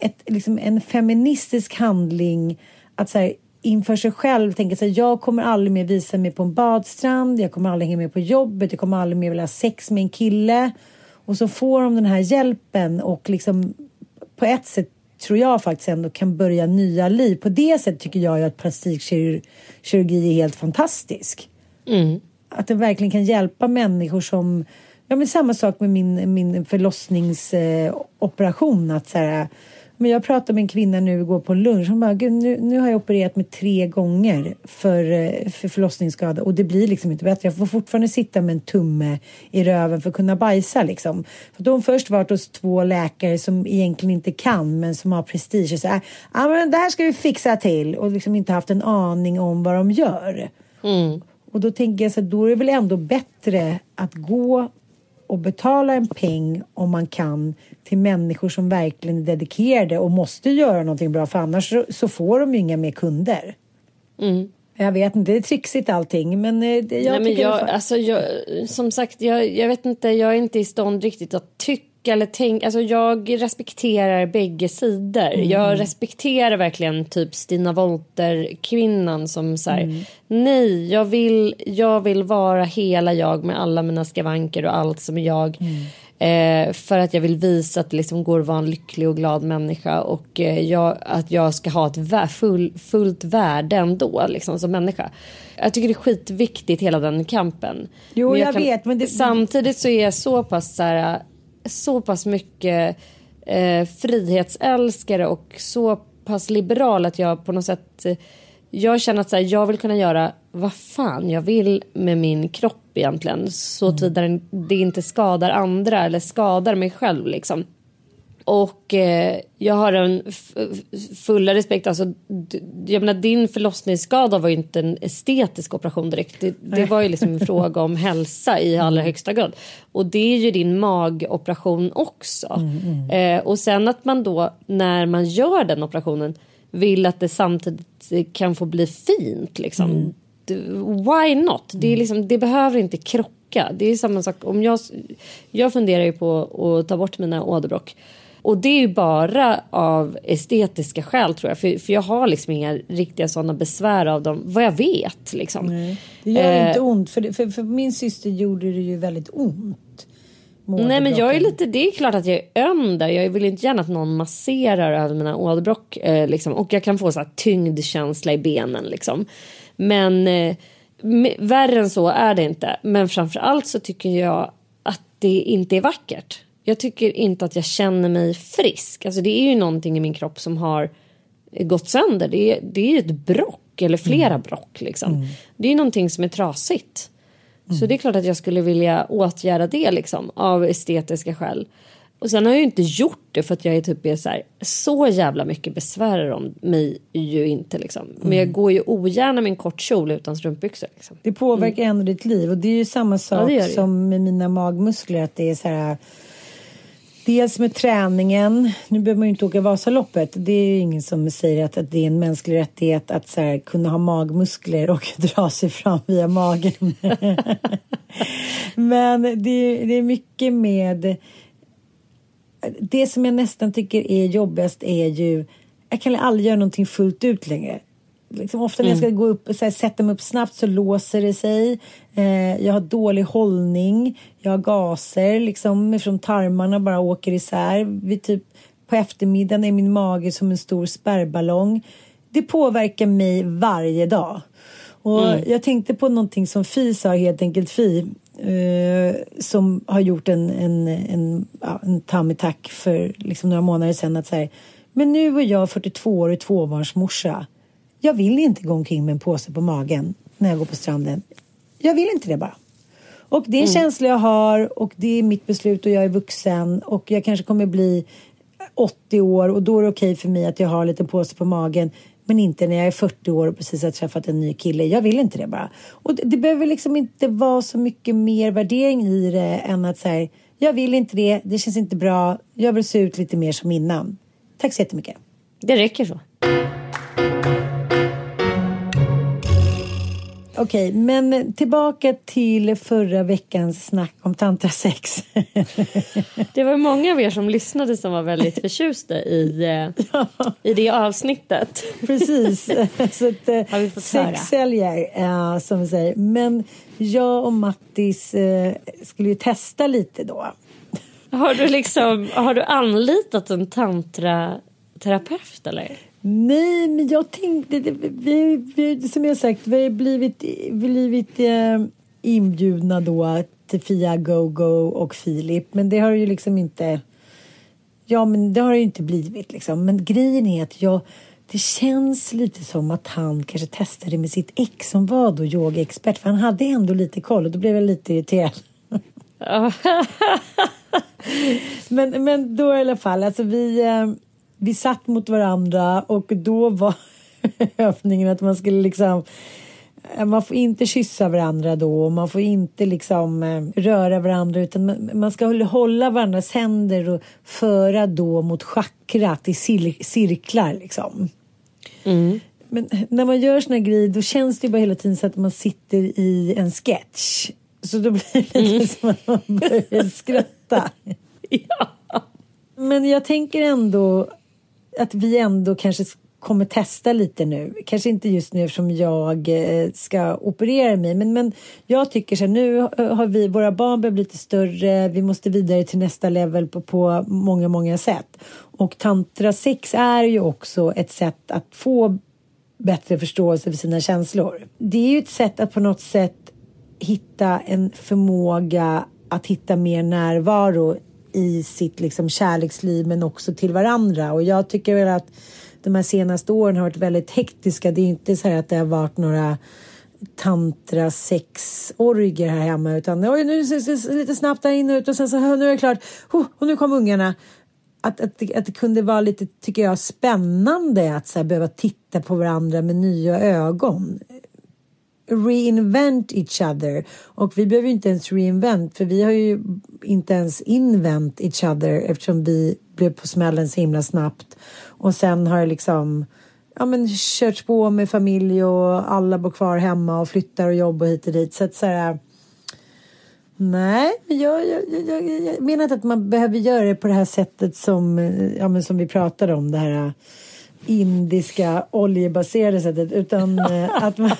ett, liksom en feministisk handling att så här, inför sig själv tänka sig jag kommer aldrig mer visa mig på en badstrand, jag kommer aldrig hänga med på jobbet, jag kommer aldrig mer vilja ha sex med en kille. Och så får de den här hjälpen och liksom på ett sätt tror jag faktiskt ändå kan börja nya liv. På det sättet tycker jag ju att plastikkirurgi är helt fantastisk. Mm. Att det verkligen kan hjälpa människor som Ja men samma sak med min, min förlossningsoperation. Eh, att så här, men jag pratade med en kvinna nu igår på lunch. Hon bara, Gud, nu, nu har jag opererat mig tre gånger för, eh, för förlossningsskada och det blir liksom inte bättre. Jag får fortfarande sitta med en tumme i röven för att kunna bajsa liksom. För då har hon först varit hos två läkare som egentligen inte kan men som har prestige och så här, ja men det här ska vi fixa till och liksom inte haft en aning om vad de gör. Mm. Och då tänker jag så här, då är det väl ändå bättre att gå och betala en peng om man kan till människor som verkligen är dedikerade och måste göra någonting bra för annars så, får de ju inga mer kunder. Mm. Jag vet inte, det är trixigt allting men eh, jag Nej, men jag, är alltså, jag, Som sagt, jag, jag vet inte, jag är inte i stånd riktigt att tycka eller tänka. Alltså, jag respekterar bägge sidor. Mm. Jag respekterar verkligen typ Stina Wolter kvinnan som säger mm. nej, jag vill, jag vill vara hela jag med alla mina skavanker och allt som är jag. Mm. Eh, för att jag vill visa att det liksom går att vara en lycklig och glad människa och eh, jag, att jag ska ha ett vä full, fullt värde ändå liksom, som människa. Jag tycker det är skitviktigt hela den kampen. Jo, men jag, jag kan, vet. Men det... Samtidigt så är jag så pass så här, så pass mycket eh, frihetsälskare och så pass liberal att jag på något sätt eh, jag känner att så här, jag vill kunna göra vad fan jag vill med min kropp egentligen så mm. tillvida det inte skadar andra eller skadar mig själv liksom. Och eh, jag har en fulla respekt. Alltså, jag menar, din förlossningsskada var ju inte en estetisk operation direkt. Det, det var ju liksom en fråga om hälsa i allra högsta grad. Och det är ju din magoperation också. Mm, mm. Eh, och sen att man då när man gör den operationen vill att det samtidigt kan få bli fint. Liksom. Mm. Why not? Det, är liksom, det behöver inte krocka. Det är samma sak om jag, jag funderar ju på att ta bort mina åderbråck. Och det är ju bara av estetiska skäl tror jag. För, för jag har liksom inga riktiga sådana besvär av dem. Vad jag vet liksom. Nej, det gör eh, inte ont. För, för, för min syster gjorde det ju väldigt ont. Nej men jag är lite, det är klart att jag är öm där. Jag vill inte gärna att någon masserar över mina åderbråck. Eh, liksom. Och jag kan få så här tyngdkänsla i benen liksom. Men eh, värre än så är det inte. Men framför allt så tycker jag att det inte är vackert. Jag tycker inte att jag känner mig frisk. Alltså det är ju någonting i min kropp som har gått sönder. Det är, det är ett brock eller flera mm. brock liksom. Mm. Det är någonting som är trasigt. Mm. Så det är klart att jag skulle vilja åtgärda det liksom av estetiska skäl. Och sen har jag ju inte gjort det för att jag är typ är så, här, så jävla mycket besvärar om mig ju inte liksom. Men jag mm. går ju ogärna med en kort kjol utan strumpbyxor. Liksom. Det påverkar mm. ändå ditt liv och det är ju samma sak ja, som med mina magmuskler att det är så här Dels med träningen. Nu behöver man ju inte åka Vasaloppet. Det är ju ingen som säger att, att det är en mänsklig rättighet att så här, kunna ha magmuskler och dra sig fram via magen. Men det, det är mycket med... Det som jag nästan tycker är jobbigast är ju... Jag kan aldrig göra någonting fullt ut längre. Liksom ofta när jag ska gå upp och så här, sätta mig upp snabbt så låser det sig. Eh, jag har dålig hållning. Jag har gaser liksom från tarmarna bara åker isär. Vid typ på eftermiddagen är min mage som en stor spärrballong. Det påverkar mig varje dag. Och jag tänkte på någonting som Fi sa, helt enkelt Fi. Eh, som har gjort en, en, en, ja, en tummy tack för liksom några månader sedan. Att säga, men nu är jag 42 år och tvåbarnsmorsa. Jag vill inte gå omkring med en påse på magen när jag går på stranden. Jag vill inte det bara. Och det är en känsla jag har och det är mitt beslut och jag är vuxen och jag kanske kommer bli 80 år och då är det okej för mig att jag har lite påse på magen. Men inte när jag är 40 år och precis har träffat en ny kille. Jag vill inte det bara. Och det, det behöver liksom inte vara så mycket mer värdering i det än att säga jag vill inte det, det känns inte bra, jag vill se ut lite mer som innan. Tack så jättemycket. Det räcker så. Okej, men tillbaka till förra veckans snack om tantrasex. Det var många av er som lyssnade som var väldigt förtjusta i, eh, i det avsnittet. Precis. Så att, eh, Har vi fått sex säljer, eh, som vi säger. Men jag och Mattis eh, skulle ju testa lite då. Har du, liksom, har du anlitat en tantraterapeut eller? Nej, men jag tänkte... Vi, vi, som jag sagt, vi har blivit, blivit eh, inbjudna då till Fia Go-Go och Filip. Men det har ju liksom inte... Ja, men det har det ju inte blivit liksom. Men grejen är att jag... Det känns lite som att han kanske testade med sitt ex som var då yogaexpert. För han hade ändå lite koll och då blev jag lite irriterad. men, men då i alla fall, alltså vi, eh, vi satt mot varandra och då var övningen att man skulle liksom eh, man får inte kyssa varandra då och man får inte liksom eh, röra varandra utan man, ska hålla- varandras händer och föra då mot chakrat i cir- cirklar liksom. Men när man gör såna grejer då känns det bara hela tiden så att man sitter i en sketch. Så då blir det lite som att man börjar skratta. Men jag tänker ändå att vi ändå kanske kommer testa lite nu. Kanske inte just nu eftersom jag eh, ska operera mig. Men, men jag tycker så här, nu eh, har vi, våra barn börjar bli lite större. Vi måste vidare till nästa level på, på många, många sätt. Och tantra sex är ju också ett sätt att få bättre förståelse för sina känslor. Det är ju ett sätt att på något sätt hitta en förmåga att hitta mer närvaro i sitt liksom kärleksliv men också till varandra. Och jag tycker väl att de här senaste åren har varit väldigt hektiska. Det är inte så här att det har varit några tantra sex orger här hemma utan oj nu är det lite snabbt där inne och ut och sen så nu är det klart oh, och nu kom ungarna. Att, att, att det kunde vara lite, tycker jag, spännande att så här, behöva titta på varandra med nya ögon reinvent each other. Och vi behöver ju inte ens reinvent för vi har ju inte ens invent each other eftersom vi blev på smällen så himla snabbt. Och sen har det liksom ja, men körts på med familj och alla bor kvar hemma och flyttar och jobbar hit och dit. Så att så här, Nej, jag, jag, jag, jag, menar inte att man behöver göra det på det här sättet som, ja, men som vi pratade om. Det här indiska oljebaserade sättet. Utan eh, att man,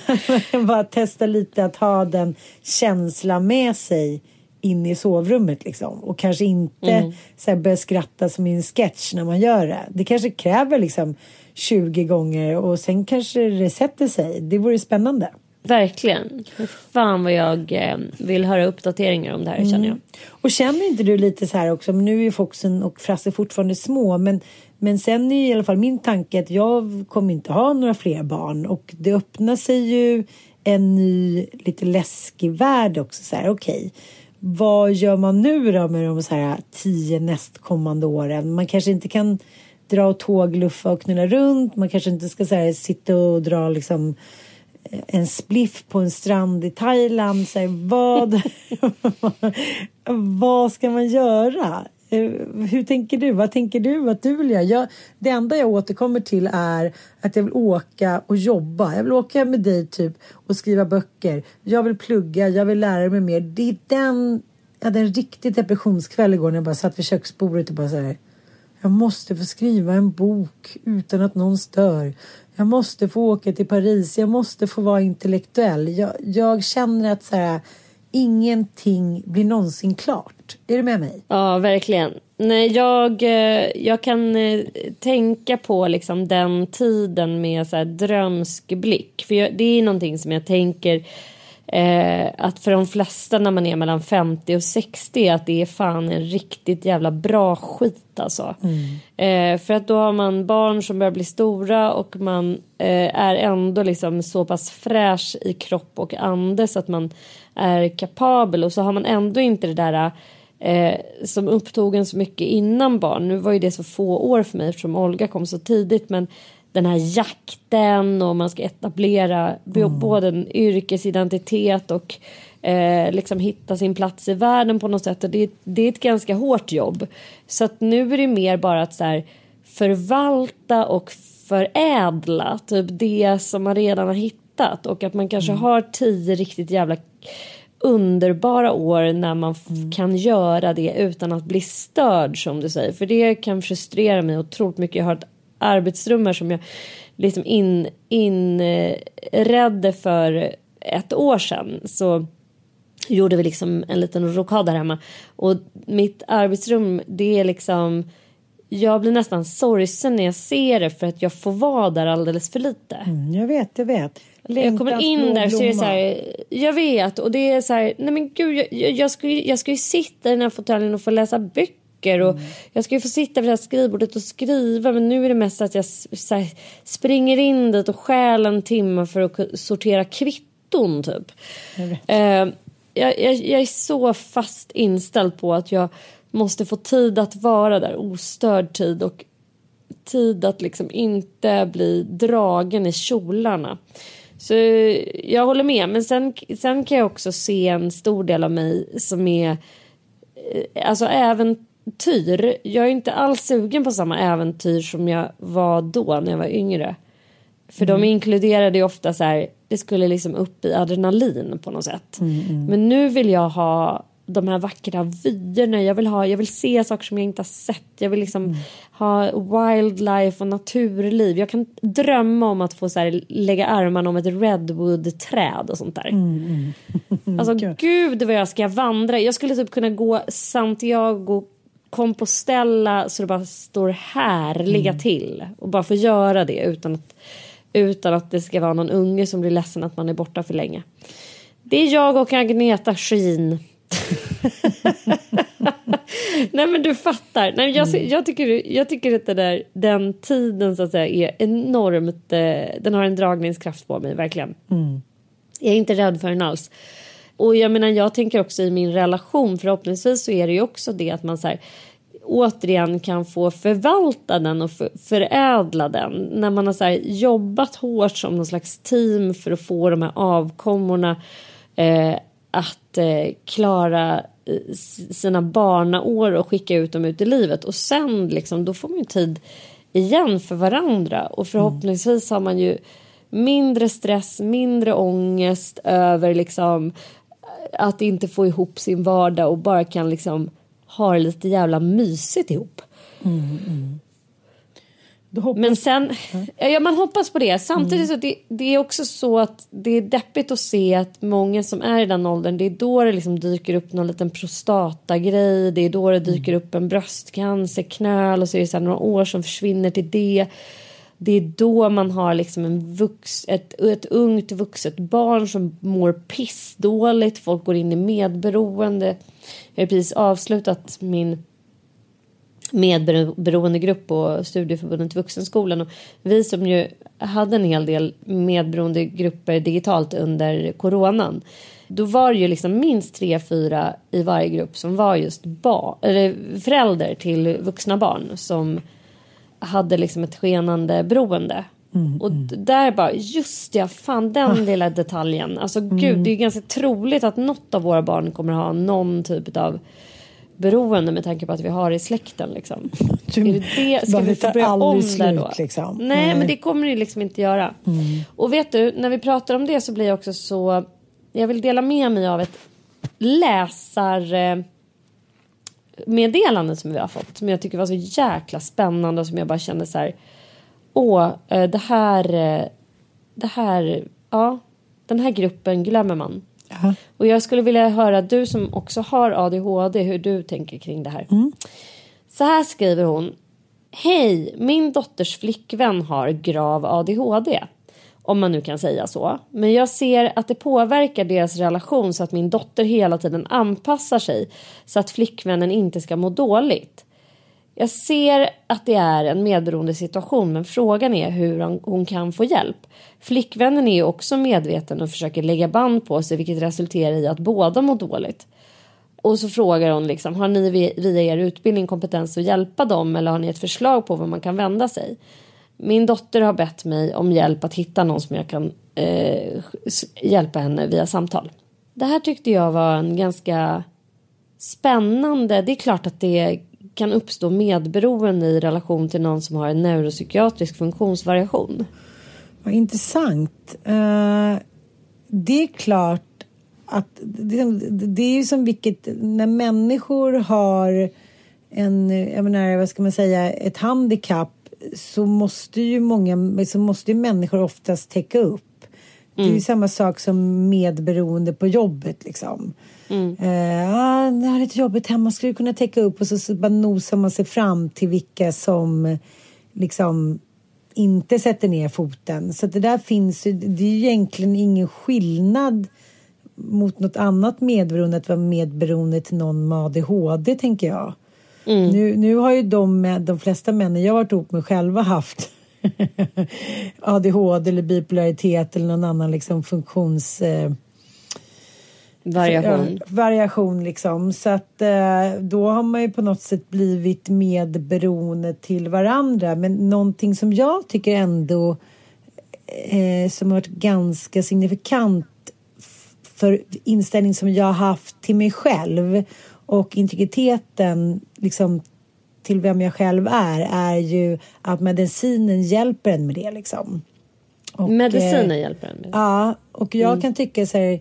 bara testar lite att ha den känslan med sig in i sovrummet liksom. Och kanske inte så här, börja skratta som i en sketch när man gör det. Det kanske kräver liksom 20 gånger och sen kanske det sätter sig. Det vore spännande. Verkligen. Fan vad jag eh, vill höra uppdateringar om det här känner jag. Och känner inte du lite så här också, nu är ju Foxen och Frasse fortfarande små, men, men sen är i alla fall min tanke att jag kommer inte ha några fler barn och det öppnar sig ju en ny, lite läskig värld också. Så här, okej, vad gör man nu då med de så här tio nästkommande åren? Man kanske inte kan dra och tågluffa och knulla runt, man kanske inte ska så här, sitta och dra liksom eh, en spliff på en strand i Thailand. Så här, vad, vad ska man göra? Eh, hur tänker du? Vad tänker du att du vill göra? Jag, det enda jag återkommer till är att jag vill åka och jobba. Jag vill åka med dig typ och skriva böcker. Jag vill plugga, jag vill lära mig mer. Det är den... Jag hade en riktig depressionskväll igår när jag bara satt vid köksbordet och bara så här. Jag måste få skriva en bok utan att någon stör. Jag måste få åka till Paris. Jag måste få vara intellektuell. Jag, jag känner att så här, ingenting blir någonsin klart. Är du med mig? Ja, verkligen. Nej, jag, eh, jag kan eh, tänka på liksom den tiden med så här drömsk blick. För jag, det är någonting som jag tänker eh, att för de flesta när man är mellan 50 och 60 att det är fan en riktigt jävla bra skit alltså. Mm. Eh, för att då har man barn som börjar bli stora och man eh, är ändå liksom så pass fräsch i kropp och ande så att man är kapabel och så har man ändå inte det där eh, som upptog en så mycket innan barn. Nu var ju det så få år för mig eftersom Olga kom så tidigt men den här jakten och man ska etablera mm. både en yrkesidentitet och eh, liksom hitta sin plats i världen på något sätt. Och det, det är ett ganska hårt jobb. Så att nu är det mer bara att så här, förvalta och förädla typ det som man redan har hittat och att man kanske mm. har tio riktigt jävla underbara år när man mm. kan göra det utan att bli störd som du säger. För det kan frustrera mig otroligt mycket. Jag har ett arbetsrum här som jag liksom in, inredde för ett år sedan. Så gjorde vi liksom en liten rokad där hemma. Och mitt arbetsrum det är liksom jag blir nästan sorgsen när jag ser det för att jag får vara där alldeles för lite. Mm, jag vet, jag vet. Jag kommer in där så är det så här, jag vet och det är så här, nej men gud jag, jag, ska, ju, jag ska ju sitta i den här fåtöljen och få läsa böcker och mm. jag ska ju få sitta vid det här skrivbordet och skriva men nu är det mest att jag här, springer in dit och stjäl en timme för att sortera kvitton typ. Jag, uh, jag, jag, jag är så fast inställd på att jag måste få tid att vara där, ostörd tid och tid att liksom inte bli dragen i kjolarna. Så jag håller med, men sen, sen kan jag också se en stor del av mig som är eh, alltså äventyr. Jag är inte alls sugen på samma äventyr som jag var då när jag var yngre. För mm. de inkluderade ju ofta så här, det skulle liksom upp i adrenalin på något sätt. Mm, mm. Men nu vill jag ha de här vackra vyerna. Jag vill, ha, jag vill se saker som jag inte har sett. Jag vill liksom mm. ha wildlife och naturliv. Jag kan drömma om att få så här, lägga armarna om ett redwood-träd och sånt där. Mm. Mm. Alltså gud vad jag ska vandra. Jag skulle typ kunna gå Santiago Compostela så det bara står härliga mm. till och bara få göra det utan att, utan att det ska vara någon unge som blir ledsen att man är borta för länge. Det är jag och Agneta Skin. Nej men du fattar. Nej, jag, mm. jag, tycker, jag tycker att det där, den tiden så att säga är enormt, eh, den har en dragningskraft på mig verkligen. Mm. Jag är inte rädd för den alls. Och jag menar jag tänker också i min relation förhoppningsvis så är det ju också det att man så här, återigen kan få förvalta den och för, förädla den. När man har så jobbat hårt som någon slags team för att få de här avkommorna eh, att eh, klara eh, sina barnaår och skicka ut dem ut i livet och sen liksom då får man ju tid igen för varandra och förhoppningsvis har man ju mindre stress, mindre ångest över liksom eh, att inte få ihop sin vardag och bara kan liksom ha det lite jävla mysigt ihop. Mm, mm. Men sen, ja man hoppas på det. Samtidigt mm. så det, det är också så att det är deppigt att se att många som är i den åldern, det är då det liksom dyker upp någon liten prostatagrej, det är då det dyker mm. upp en bröstcancerknöl och så är det så några år som försvinner till det. Det är då man har liksom en vux, ett, ett ungt vuxet barn som mår pissdåligt, folk går in i medberoende. Jag har precis avslutat min medberoende grupp på Studieförbundet Vuxenskolan. Och vi som ju hade en hel del medberoende grupper digitalt under coronan. Då var det ju liksom minst tre, fyra i varje grupp som var just bar, eller förälder till vuxna barn som hade liksom ett skenande beroende. Mm, och mm. där bara, just ja, fan den ah. lilla detaljen. Alltså mm. gud, det är ganska troligt att något av våra barn kommer ha någon typ av medberoende med tanke på att vi har i släkten liksom. Du- är det det, ska vi få börja om där då? liksom. Nej, Nej. Mm. men det kommer det liksom inte göra. Och vet du, när vi pratar om det så blir jag också så... Jag vill dela med mig av ett läsar... eh, meddelande som vi har fått som jag tycker var så jäkla spännande och som jag bara kände så här åh, eh, det här eh, det här, ja den här gruppen glömmer man. Ja. Och jag skulle vilja höra du som också har ADHD hur du tänker kring det här. Så här skriver hon. Hej, min dotters flickvän har grav ADHD. Om man nu kan säga så. Men jag ser att det påverkar deras relation så att min dotter hela tiden anpassar sig så att flickvännen inte ska må dåligt. Jag ser att det är en medberoende situation men frågan är hur hon kan få hjälp. Flickvännen är ju också medveten och försöker lägga band på sig vilket resulterar i att båda mår dåligt. Och så frågar hon liksom, har ni via er utbildning kompetens att hjälpa dem eller har ni ett förslag på var man kan vända sig? Min dotter har bett mig om hjälp att hitta någon som jag kan eh, hjälpa henne via samtal. Det här tyckte jag var en ganska spännande. Det är klart att det kan uppstå medberoende i relation till någon som har en neuropsykiatrisk funktionsvariation. Vad intressant. Eh, det är klart att det, är ju som vilket, när människor har en, jag menar, vad ska man säga, ett handikapp så måste ju många, så måste ju människor oftast täcka upp. Det är ju samma sak som medberoende på jobbet liksom. Eh, ah, det är lite jobbigt hemma, skulle du kunna täcka upp? Och så, så bara nosar man sig fram till vilka som liksom inte sätter ner foten. Så det där finns ju, det är ju egentligen ingen skillnad mot något annat medberoende att vara medberoende till någon med ADHD tänker jag. Nu, nu har ju de, de flesta männen jag varit ihop med själva haft ADHD eller bipolaritet eller någon annan liksom funktions... Eh, Variation. Variation liksom. Så att eh, då har man ju på något sätt blivit medberoende till varandra. Men någonting som jag tycker ändå eh, som har varit ganska signifikant för inställning som jag har haft till mig själv och integriteten liksom till vem jag själv är är ju att medicinen hjälper en med det liksom. Och, Medicinen eh, hjälper en. Ja, och jag kan tycka så här.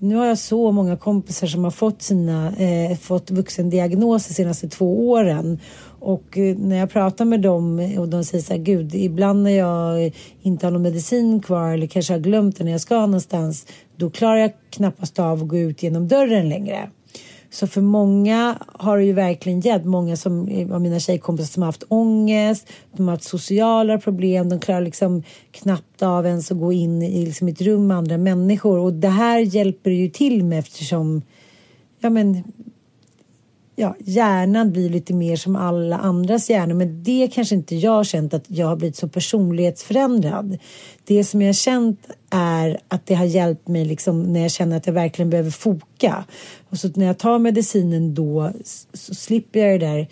Nu har jag så många kompisar som har fått sina eh, fått vuxendiagnoser de senaste två åren. Och eh, när jag pratar med dem och de säger så här, gud, ibland när jag inte har någon medicin kvar eller kanske har glömt den när jag ska någonstans, då klarar jag knappast av att gå ut genom dörren längre. Så för många har det ju verkligen hjälpt. Många som, eh, av mina tjejkompisar som har haft ångest, de har haft sociala problem, de klarar liksom knappt av ens att gå in i liksom ett rum med andra människor. Och det här hjälper ju till med eftersom ja, men, ja, hjärnan blir lite mer som alla andras hjärnor. Men det kanske inte jag har känt att jag har blivit så personlighetsförändrad. Det som jag har känt är att det har hjälpt mig liksom när jag känner att jag verkligen behöver foka. Och så när jag tar medicinen då så slipper jag det där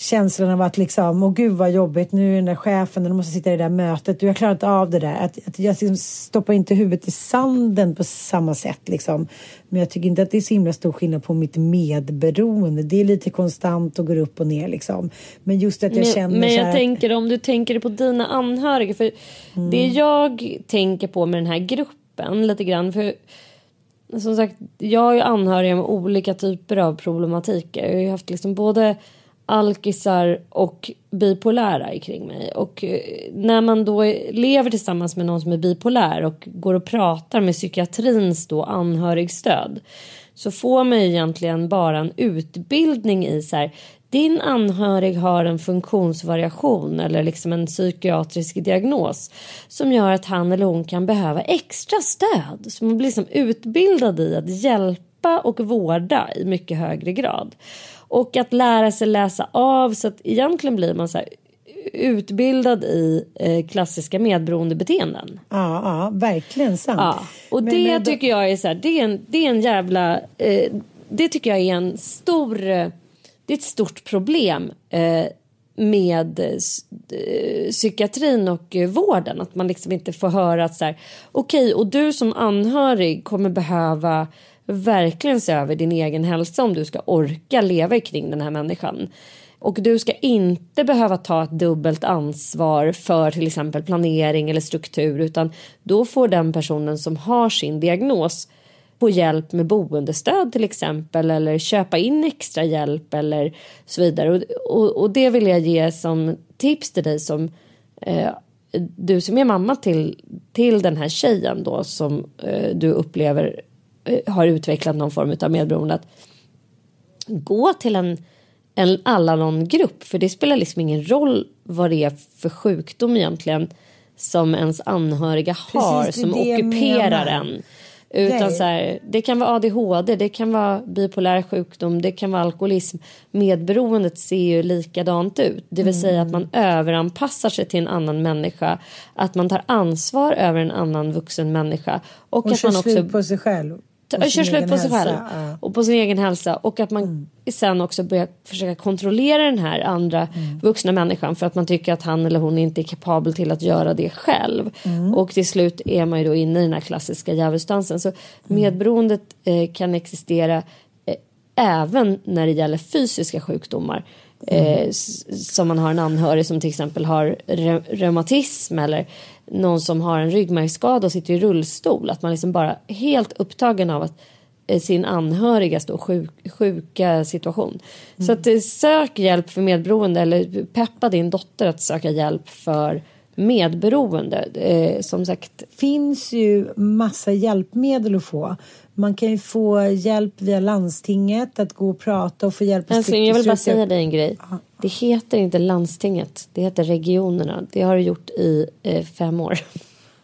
känslan av att liksom, åh gud vad jobbigt, nu är den där chefen, nu måste sitta i det där mötet, du jag klarar inte av det där. Att, att jag liksom stoppar inte huvudet i sanden på samma sätt liksom. Men jag tycker inte att det är så himla stor skillnad på mitt medberoende. Det är lite konstant och går upp och ner liksom. Men just att jag Men, känner men jag här, tänker om du tänker på dina anhöriga. För Mm. det jag tänker på med den här gruppen lite grann. För som sagt, jag har ju anhöriga med olika typer av problematiker. Jag har ju haft liksom både alkisar och bipolära kring mig. Och eh, när man då lever tillsammans med någon som är bipolär och går och pratar med psykiatrins då anhörigstöd så får man ju egentligen bara en utbildning i så här din anhörig har en funktionsvariation eller liksom en psykiatrisk diagnos som gör att han eller hon kan behöva extra stöd. Så man blir liksom utbildad i att hjälpa och vårda i mycket högre grad. Och att lära sig läsa av så att egentligen blir man så här utbildad i eh, klassiska medberoendebeteenden. Ja, ja, verkligen sant. Ja, och Men- det men tycker jag är så här, det är en, det är en jävla, eh, det tycker jag är en stor, det är ett stort problem eh, med eh, eh, psykiatrin och eh, vården. Att man liksom inte får höra att så här, okej och du som anhörig kommer behöva verkligen se över din egen hälsa om du ska orka leva kring den här människan. Och du ska inte behöva ta ett dubbelt ansvar för till exempel planering eller struktur utan då får den personen som har sin diagnos få hjälp med boendestöd till exempel eller köpa in extra hjälp eller så vidare. Och, och, och det vill jag ge som tips till dig som eh, du som är mamma till, till den här tjejen då som eh, du upplever har utvecklat någon form av medberoende. Att gå till en, en Alanon-grupp för det spelar liksom ingen roll vad det är för sjukdom egentligen som ens anhöriga har Precis, som ockuperar en. Utan Nej. så här, det kan vara ADHD, det kan vara bipolär sjukdom, det kan vara alkoholism. Medberoendet ser ju likadant ut. Det vill säga att man överanpassar sig till en annan människa. Att man tar ansvar över en annan vuxen människa. Och, Och att man också på sig själv. Sin kör slut på sig själv. ja. och på sin egen hälsa. Och att man sen också börjar försöka kontrollera den här andra vuxna människan. För att man tycker att han eller hon inte är kapabel till att göra det själv. Och till slut är man ju då inne i den här klassiska djävulsdansen. Så medberoendet eh, kan existera eh, även när det gäller fysiska sjukdomar eh, som man har en anhörig som till exempel har re- reumatism eller någon som har en ryggmärgsskada och sitter i rullstol. Att man liksom bara helt upptagen av att eh, sin anhöriga står sjuk, sjuka situation. Så att eh, sök hjälp för medberoende eller peppa din dotter att söka hjälp för medberoende. Eh, som sagt, finns ju massa hjälpmedel att få. Man kan ju få hjälp via landstinget att gå och prata och få hjälp älskling, jag vill bara säga dig en grej. Det heter inte landstinget, det heter regionerna. Det har det gjort i eh, fem år.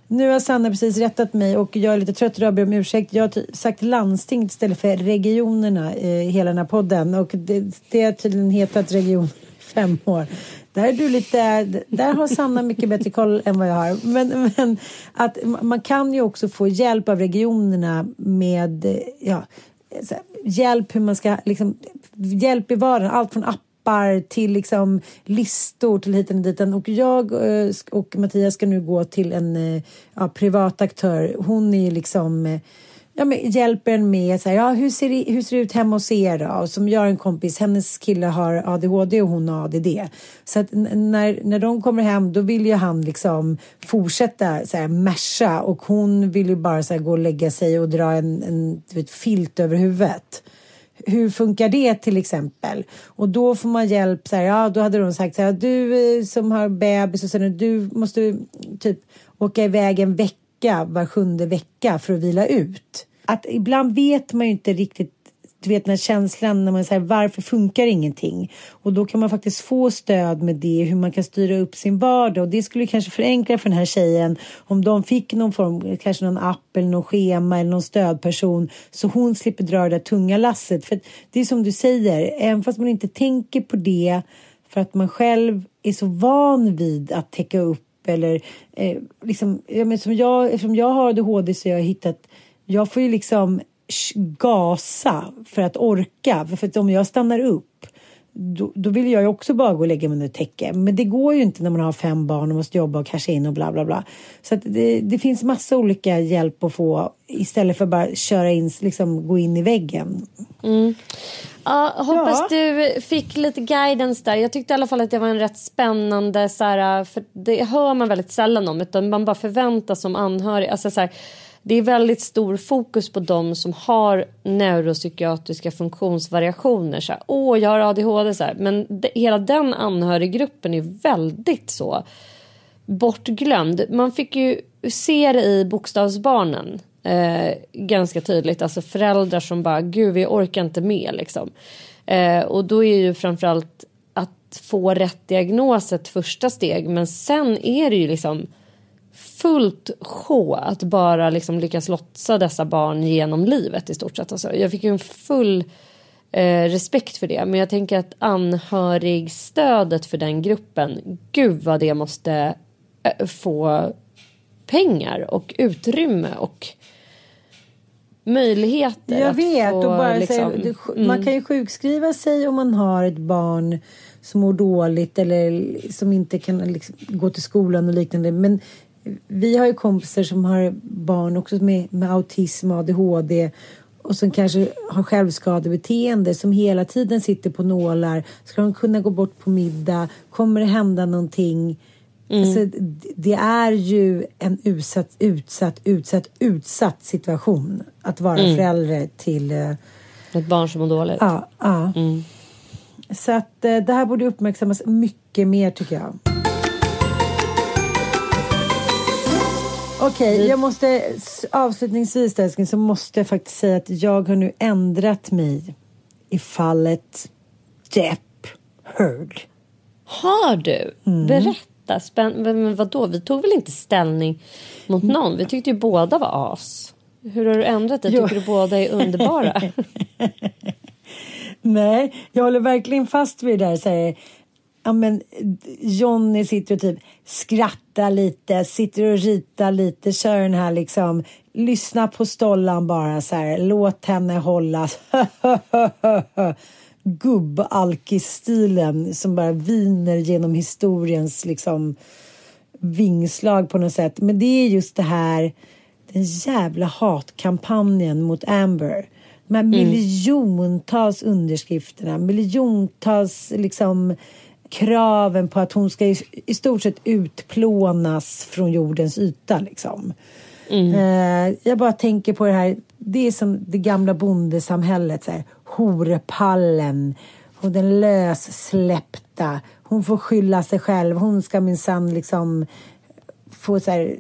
Nu har Sanna precis rättat mig och jag är lite trött och jag ber om ursäkt. Jag har sagt landsting istället för regionerna i hela den här podden och det, det har tydligen hetat region fem år. Där, är du lite, där har Sanna mycket bättre koll än vad jag har. Men, men att man kan ju också få hjälp av regionerna med ja, hjälp hur man ska, liksom, hjälp i vardagen, allt från appar till liksom listor till hit och dit. Och jag eh, och Mattias ska nu gå till en eh, ja, privat aktör. Hon är liksom eh, Ja, men hjälper en med så här, ja, hur, ser det, hur ser det ut hemma hos er då? Och som jag har en kompis, hennes kille har ADHD och hon har ADD. Så att när, när de kommer hem då vill ju han liksom fortsätta så här, masha och hon vill ju bara så här, gå och lägga sig och dra en, en vet, filt över huvudet. Hur funkar det till exempel? Och då får man hjälp, så här, ja då hade de sagt så här, du eh, som har bebis och sen du måste typ åka iväg en vecka var sjunde vecka för att vila ut. Att ibland vet man ju inte riktigt du vet den här känslan när man säger varför funkar ingenting? Och då kan man faktiskt få stöd med det, hur man kan styra upp sin vardag. Och det skulle kanske förenkla för den här tjejen om de fick någon form, kanske någon app eller någon schema eller någon stödperson så hon slipper dra det där tunga lasset. För det är som du säger, även fast man inte tänker på det för att man själv är så van vid att täcka upp eller eh, liksom, ja, men som jag, eftersom jag har ADHD så har jag hittat, jag får ju liksom gasa för att orka. För, för att om jag stannar upp då, då vill jag ju också bara gå och lägga mig under täcke. Men det går ju inte när man har fem barn och måste jobba och casha in och bla bla bla. Så det, det finns massa olika hjälp att få istället för bara köra in, liksom gå in i väggen. Ja, hoppas Ja. du fick lite guidance där. Jag tyckte i alla fall att det var en rätt spännande, så här, för det hör man väldigt sällan om, utan man bara förväntas som anhörig. Alltså, så här, det är väldigt stor fokus på de som har neuropsykiatriska funktionsvariationer. Så här, Åh, jag har ADHD. Så här. Men de, hela den anhöriggruppen är väldigt så bortglömd. Man fick ju se det i Bokstavsbarnen eh, ganska tydligt. Alltså föräldrar som bara, gud vi orkar inte med liksom. Eh, och då är ju framförallt att få rätt diagnos ett första steg. Men sen är det ju liksom fullt sjå att bara liksom lyckas lotsa dessa barn genom livet i stort sett. Alltså, jag fick ju en full eh, respekt för det. Men jag tänker att anhörigstödet för den gruppen, gud vad det måste eh, få pengar och utrymme och möjligheter. Jag vet. få, och bara liksom, säga, det, Man kan ju sjukskriva sig om man har ett barn som mår dåligt eller som inte kan liksom, gå till skolan och liknande. Men vi har ju kompisar som har barn också med, med autism och ADHD och som kanske har självskadebeteende som hela tiden sitter på nålar. Ska de kunna gå bort på middag? Kommer det hända någonting? Alltså, d- det är ju en utsatt, utsatt, utsatt, utsatt situation att vara förälder till... eh, Ett barn som mår dåligt. Ja, ja. Så att eh, det här borde uppmärksammas mycket mer tycker jag. Okej, jag måste avslutningsvis älskling så måste jag faktiskt säga att jag har nu ändrat mig i fallet Depp Heard. Har du? Mm. Berätta. Spänn... Men vadå? Vi tog väl inte ställning mot någon? Vi tyckte ju båda var as. Hur har du ändrat dig? Jo. Tycker du båda är underbara? Nej, jag håller verkligen fast vid det där. Ja, men, Johnny sitter och typ skrattar lite, sitter och ritar lite, kör den här liksom, lyssna på stollan bara så här, låt henne hållas. Gubbalkis-stilen som bara viner genom historiens liksom vingslag på något sätt. Men det är just det här, den jävla hatkampanjen mot Amber. De här miljontals underskrifterna, miljontals liksom kraven på att hon ska i, i stort sett utplånas från jordens yta liksom. Eh, jag bara tänker på det här, det är som det gamla bondesamhället, så här, horepallen och den lössläppta. Hon får skylla sig själv, hon ska minsann liksom få så här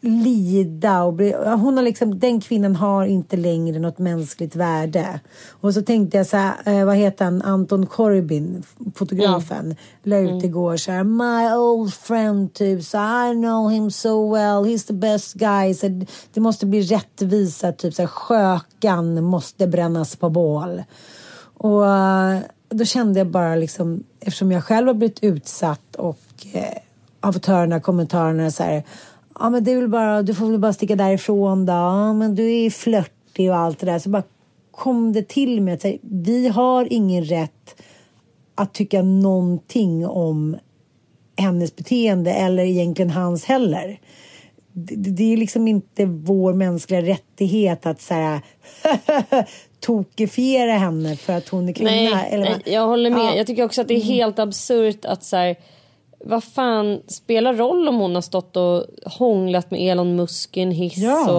lida och bli, hon har liksom, den kvinnan har inte längre något mänskligt värde. Och så tänkte jag så här, eh, vad heter han, Anton Corbin, fotografen, la ut igår så här, my old friend typ, så I know him so well, he's the best guy. Så det måste bli rättvisa, typ så här, skökan måste brännas på bål. Och eh, då kände jag bara liksom, eftersom jag själv har blivit utsatt och eh, har fått höra de här kommentarerna så här, ja men det är bara, du får väl bara sticka därifrån då, ja men du är flörtig och allt det där. Så bara kom det till mig att säga, vi har ingen rätt att tycka någonting om hennes beteende eller egentligen hans heller. Det, det är liksom inte vår mänskliga rättighet att så här, tokifiera henne för att hon är kvinna. Nej, eller, nej, jag håller med. Ja. Jag tycker också att det är helt absurt att så här, vad fan spelar roll om hon har stått och hånglat med Elon Musk i en hiss Ja.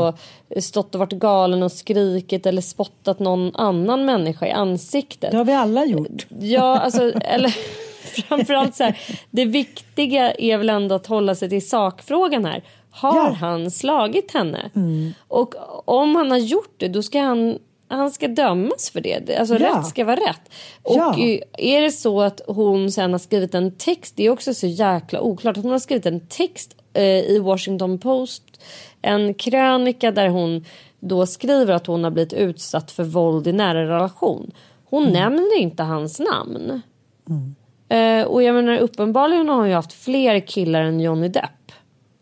och stått och varit galen och skrikit eller spottat någon annan människa i ansiktet. Det har vi alla gjort. Ja, alltså, eller framförallt så här, det viktiga är väl ändå att hålla sig till sakfrågan här. Har Ja. han slagit henne? Och om han har gjort det, då ska han han ska dömas för det. Alltså Ja. rätt ska vara rätt. Och Ja. är det så att hon sen har skrivit en text, det är också så jäkla oklart, att hon har skrivit en text eh, i Washington Post, en krönika där hon då skriver att hon har blivit utsatt för våld i nära relation. Hon nämner inte hans namn. Eh, och jag menar uppenbarligen har hon ju haft fler killar än Johnny Depp.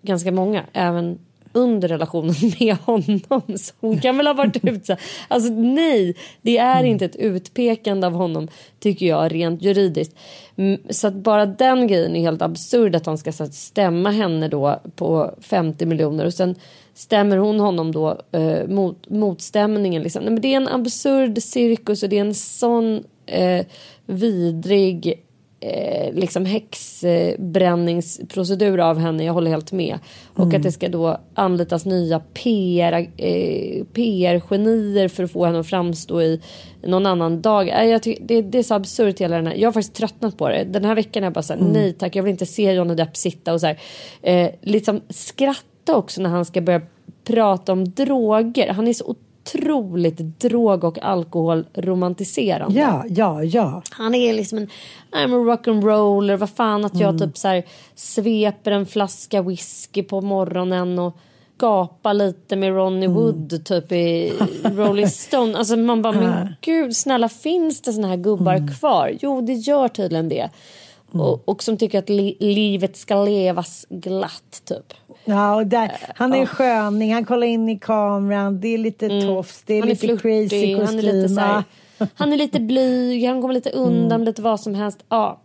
Ganska många, även under relationen med honom. Så hon kan väl ha varit utsatt. Alltså nej, det är inte ett utpekande av honom tycker jag rent juridiskt. Mm, så att bara den grejen är helt absurd att han ska så att stämma henne då på 50 miljoner och sen stämmer hon honom då eh, mot motstämningen. Liksom. Nej, men det är en absurd cirkus och det är en sån eh, vidrig eh, liksom häxbränningsprocedur av henne. Jag håller helt med. Och att det ska då anlitas nya PR, eh, PR-genier för att få henne att framstå i någon annan dag. Eh, jag tycker, det, det är så absurt hela den här. Jag har faktiskt tröttnat på det. Den här veckan är jag bara såhär, nej tack, jag vill inte se Johnny Depp sitta och så här, eh, liksom skratta också när han ska börja prata om droger. Han är så otroligt drog och alkoholromantiserande. Ja, ja, ja. Han är liksom en I'm a rock'n'roller. Vad fan att jag typ så här sveper en flaska whisky på morgonen och gapar lite med Ronnie Wood typ i Rolling Stone. Alltså man bara, men gud snälla finns det såna här gubbar kvar? Jo, det gör tydligen det. Och, och som tycker att li- livet ska levas glatt typ. Ja, och där, han är en sköning, han kollar in i kameran, det är lite tofs, det är Han är lite flörtig, crazy han är lite kostym. så här. Han är lite blyg, han kommer lite undan lite vad som helst. Ja.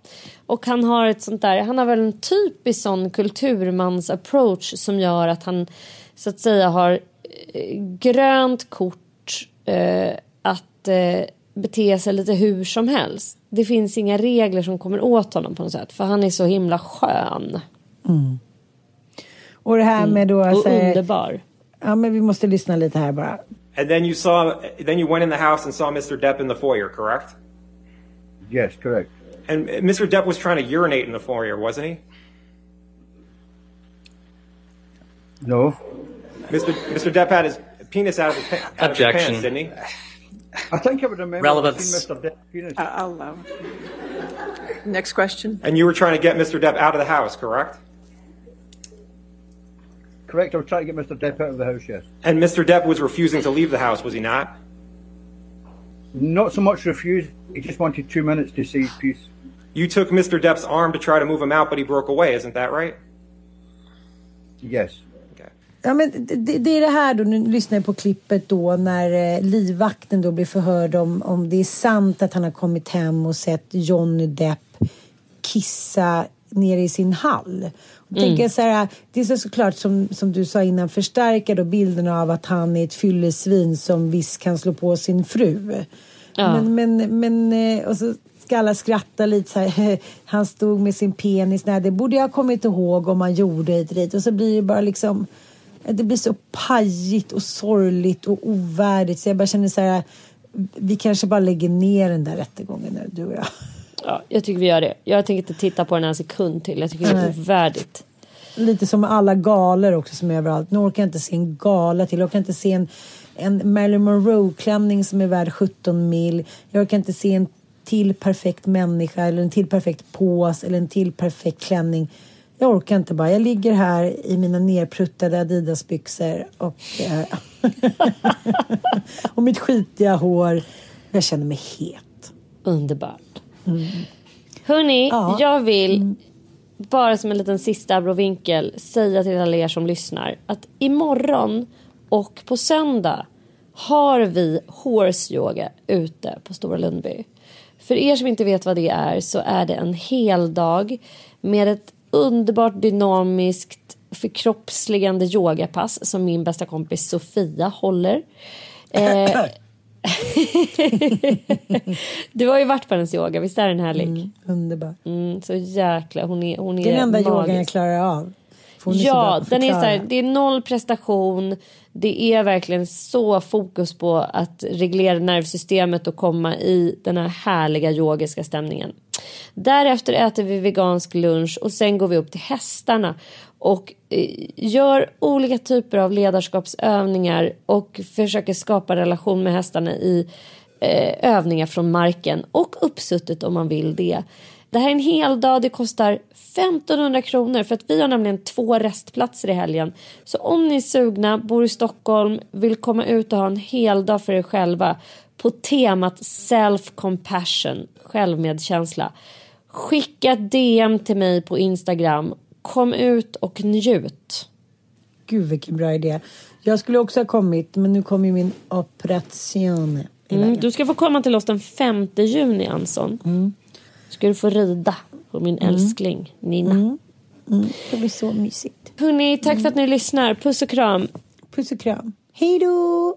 Och han har ett sånt där, han har väl en typisk sån kulturmans approach som gör att han så att säga har eh, grönt kort eh, att eh, bete sig lite hur som helst. Det finns inga regler som kommer åt honom på något sätt. För han är så himla skön. Och det här med då... Och alltså, underbar. Ja, men vi måste lyssna lite här bara. And then you saw, then you went in the house and saw Mr. Depp in the foyer, correct? Yes, correct. And Mr. Depp was trying to urinate in the foyer, wasn't he? No. Mr. Mr. Depp had his penis out of his, pa- out of his Objection. pants, didn't he? I think I would remember Relevance. seeing Mr. Depp's penis. I- I'll allow it. Next question. And you were trying to get Mr. Depp out of the house, correct? Correct, I was trying to get Mr. Depp out of the house, yes. And Mr. Depp was refusing to leave the house, was he not? Not so much refused, he just wanted two minutes to see his piece. You took Mr. Depp's arm to try to move him out, but he broke away, isn't that right? Yes. Ja, men det, det är det här då, nu lyssnar jag på klippet då när eh, livvakten då blir förhörd om, om det är sant att han har kommit hem och sett Johnny Depp kissa nere i sin hall. Och Mm. tänker så här, det är så såklart som, som du sa innan förstärka då bilden av att han är ett fyllesvin som visst kan slå på sin fru. Ja. Men, men, men eh, och så ska alla skratta lite så här. Han stod med sin penis. Nej, det borde jag ha kommit ihåg om man gjorde och dit. Och så blir det bara liksom det blir så pajigt och sorgligt och ovärdigt så jag bara känner så här vi kanske bara lägger ner den där rättegången nu, du och jag. Ja, jag tycker vi gör det. Jag tänker inte titta på den en sekund till. Jag tycker det är ovärdigt. Lite som alla galor också som är överallt. Nu orkar jag inte se en gala till. Jag orkar inte se en, en Marilyn Monroe-klänning som är värd 17 mil. Jag orkar inte se en till perfekt människa eller en till perfekt pås eller en till perfekt klänning. Jag orkar inte bara. Jag ligger här i mina nerpruttade Adidas-byxor och, eh, och mitt skitiga hår. Jag känner mig het. Underbart. Hörni, Ja. jag vill bara som en liten sista abrovinkel säga till alla er som lyssnar att imorgon och på söndag har vi horse yoga ute på Stora Lundby. För er som inte vet vad det är så är det en hel dag med ett underbart dynamiskt förkroppsligande yogapass som min bästa kompis Sofia håller. Eh, du har ju varit på hennes yoga, visst är den härlig? Underbar. Mm, så jäkla, hon är, hon är Det är den enda yogan jag klarar av. Ja, den är så här, det är noll prestation. Det är verkligen så fokus på att reglera nervsystemet och komma i den här härliga yogiska stämningen. Därefter äter vi vegansk lunch och sen går vi upp till hästarna och eh, gör olika typer av ledarskapsövningar och försöker skapa relation med hästarna i eh, övningar från marken och uppsuttet om man vill det. Det här är en hel dag, det kostar 1500 kronor för att vi har nämligen två restplatser i helgen. Så om ni är sugna, bor i Stockholm, vill komma ut och ha en hel dag för er själva på temat self-compassion, självmedkänsla. Skicka ett DM till mig på Instagram. Kom ut och njut. Gud vilken bra idé. Jag skulle också ha kommit men nu kommer ju min operation. Mm, du ska få komma till oss den 5 juni, Anson. Ska du få rida på min älskling Nina. Det blir så mysigt. Hörni, tack för att ni lyssnar. Puss och kram. Puss och kram. Hej då!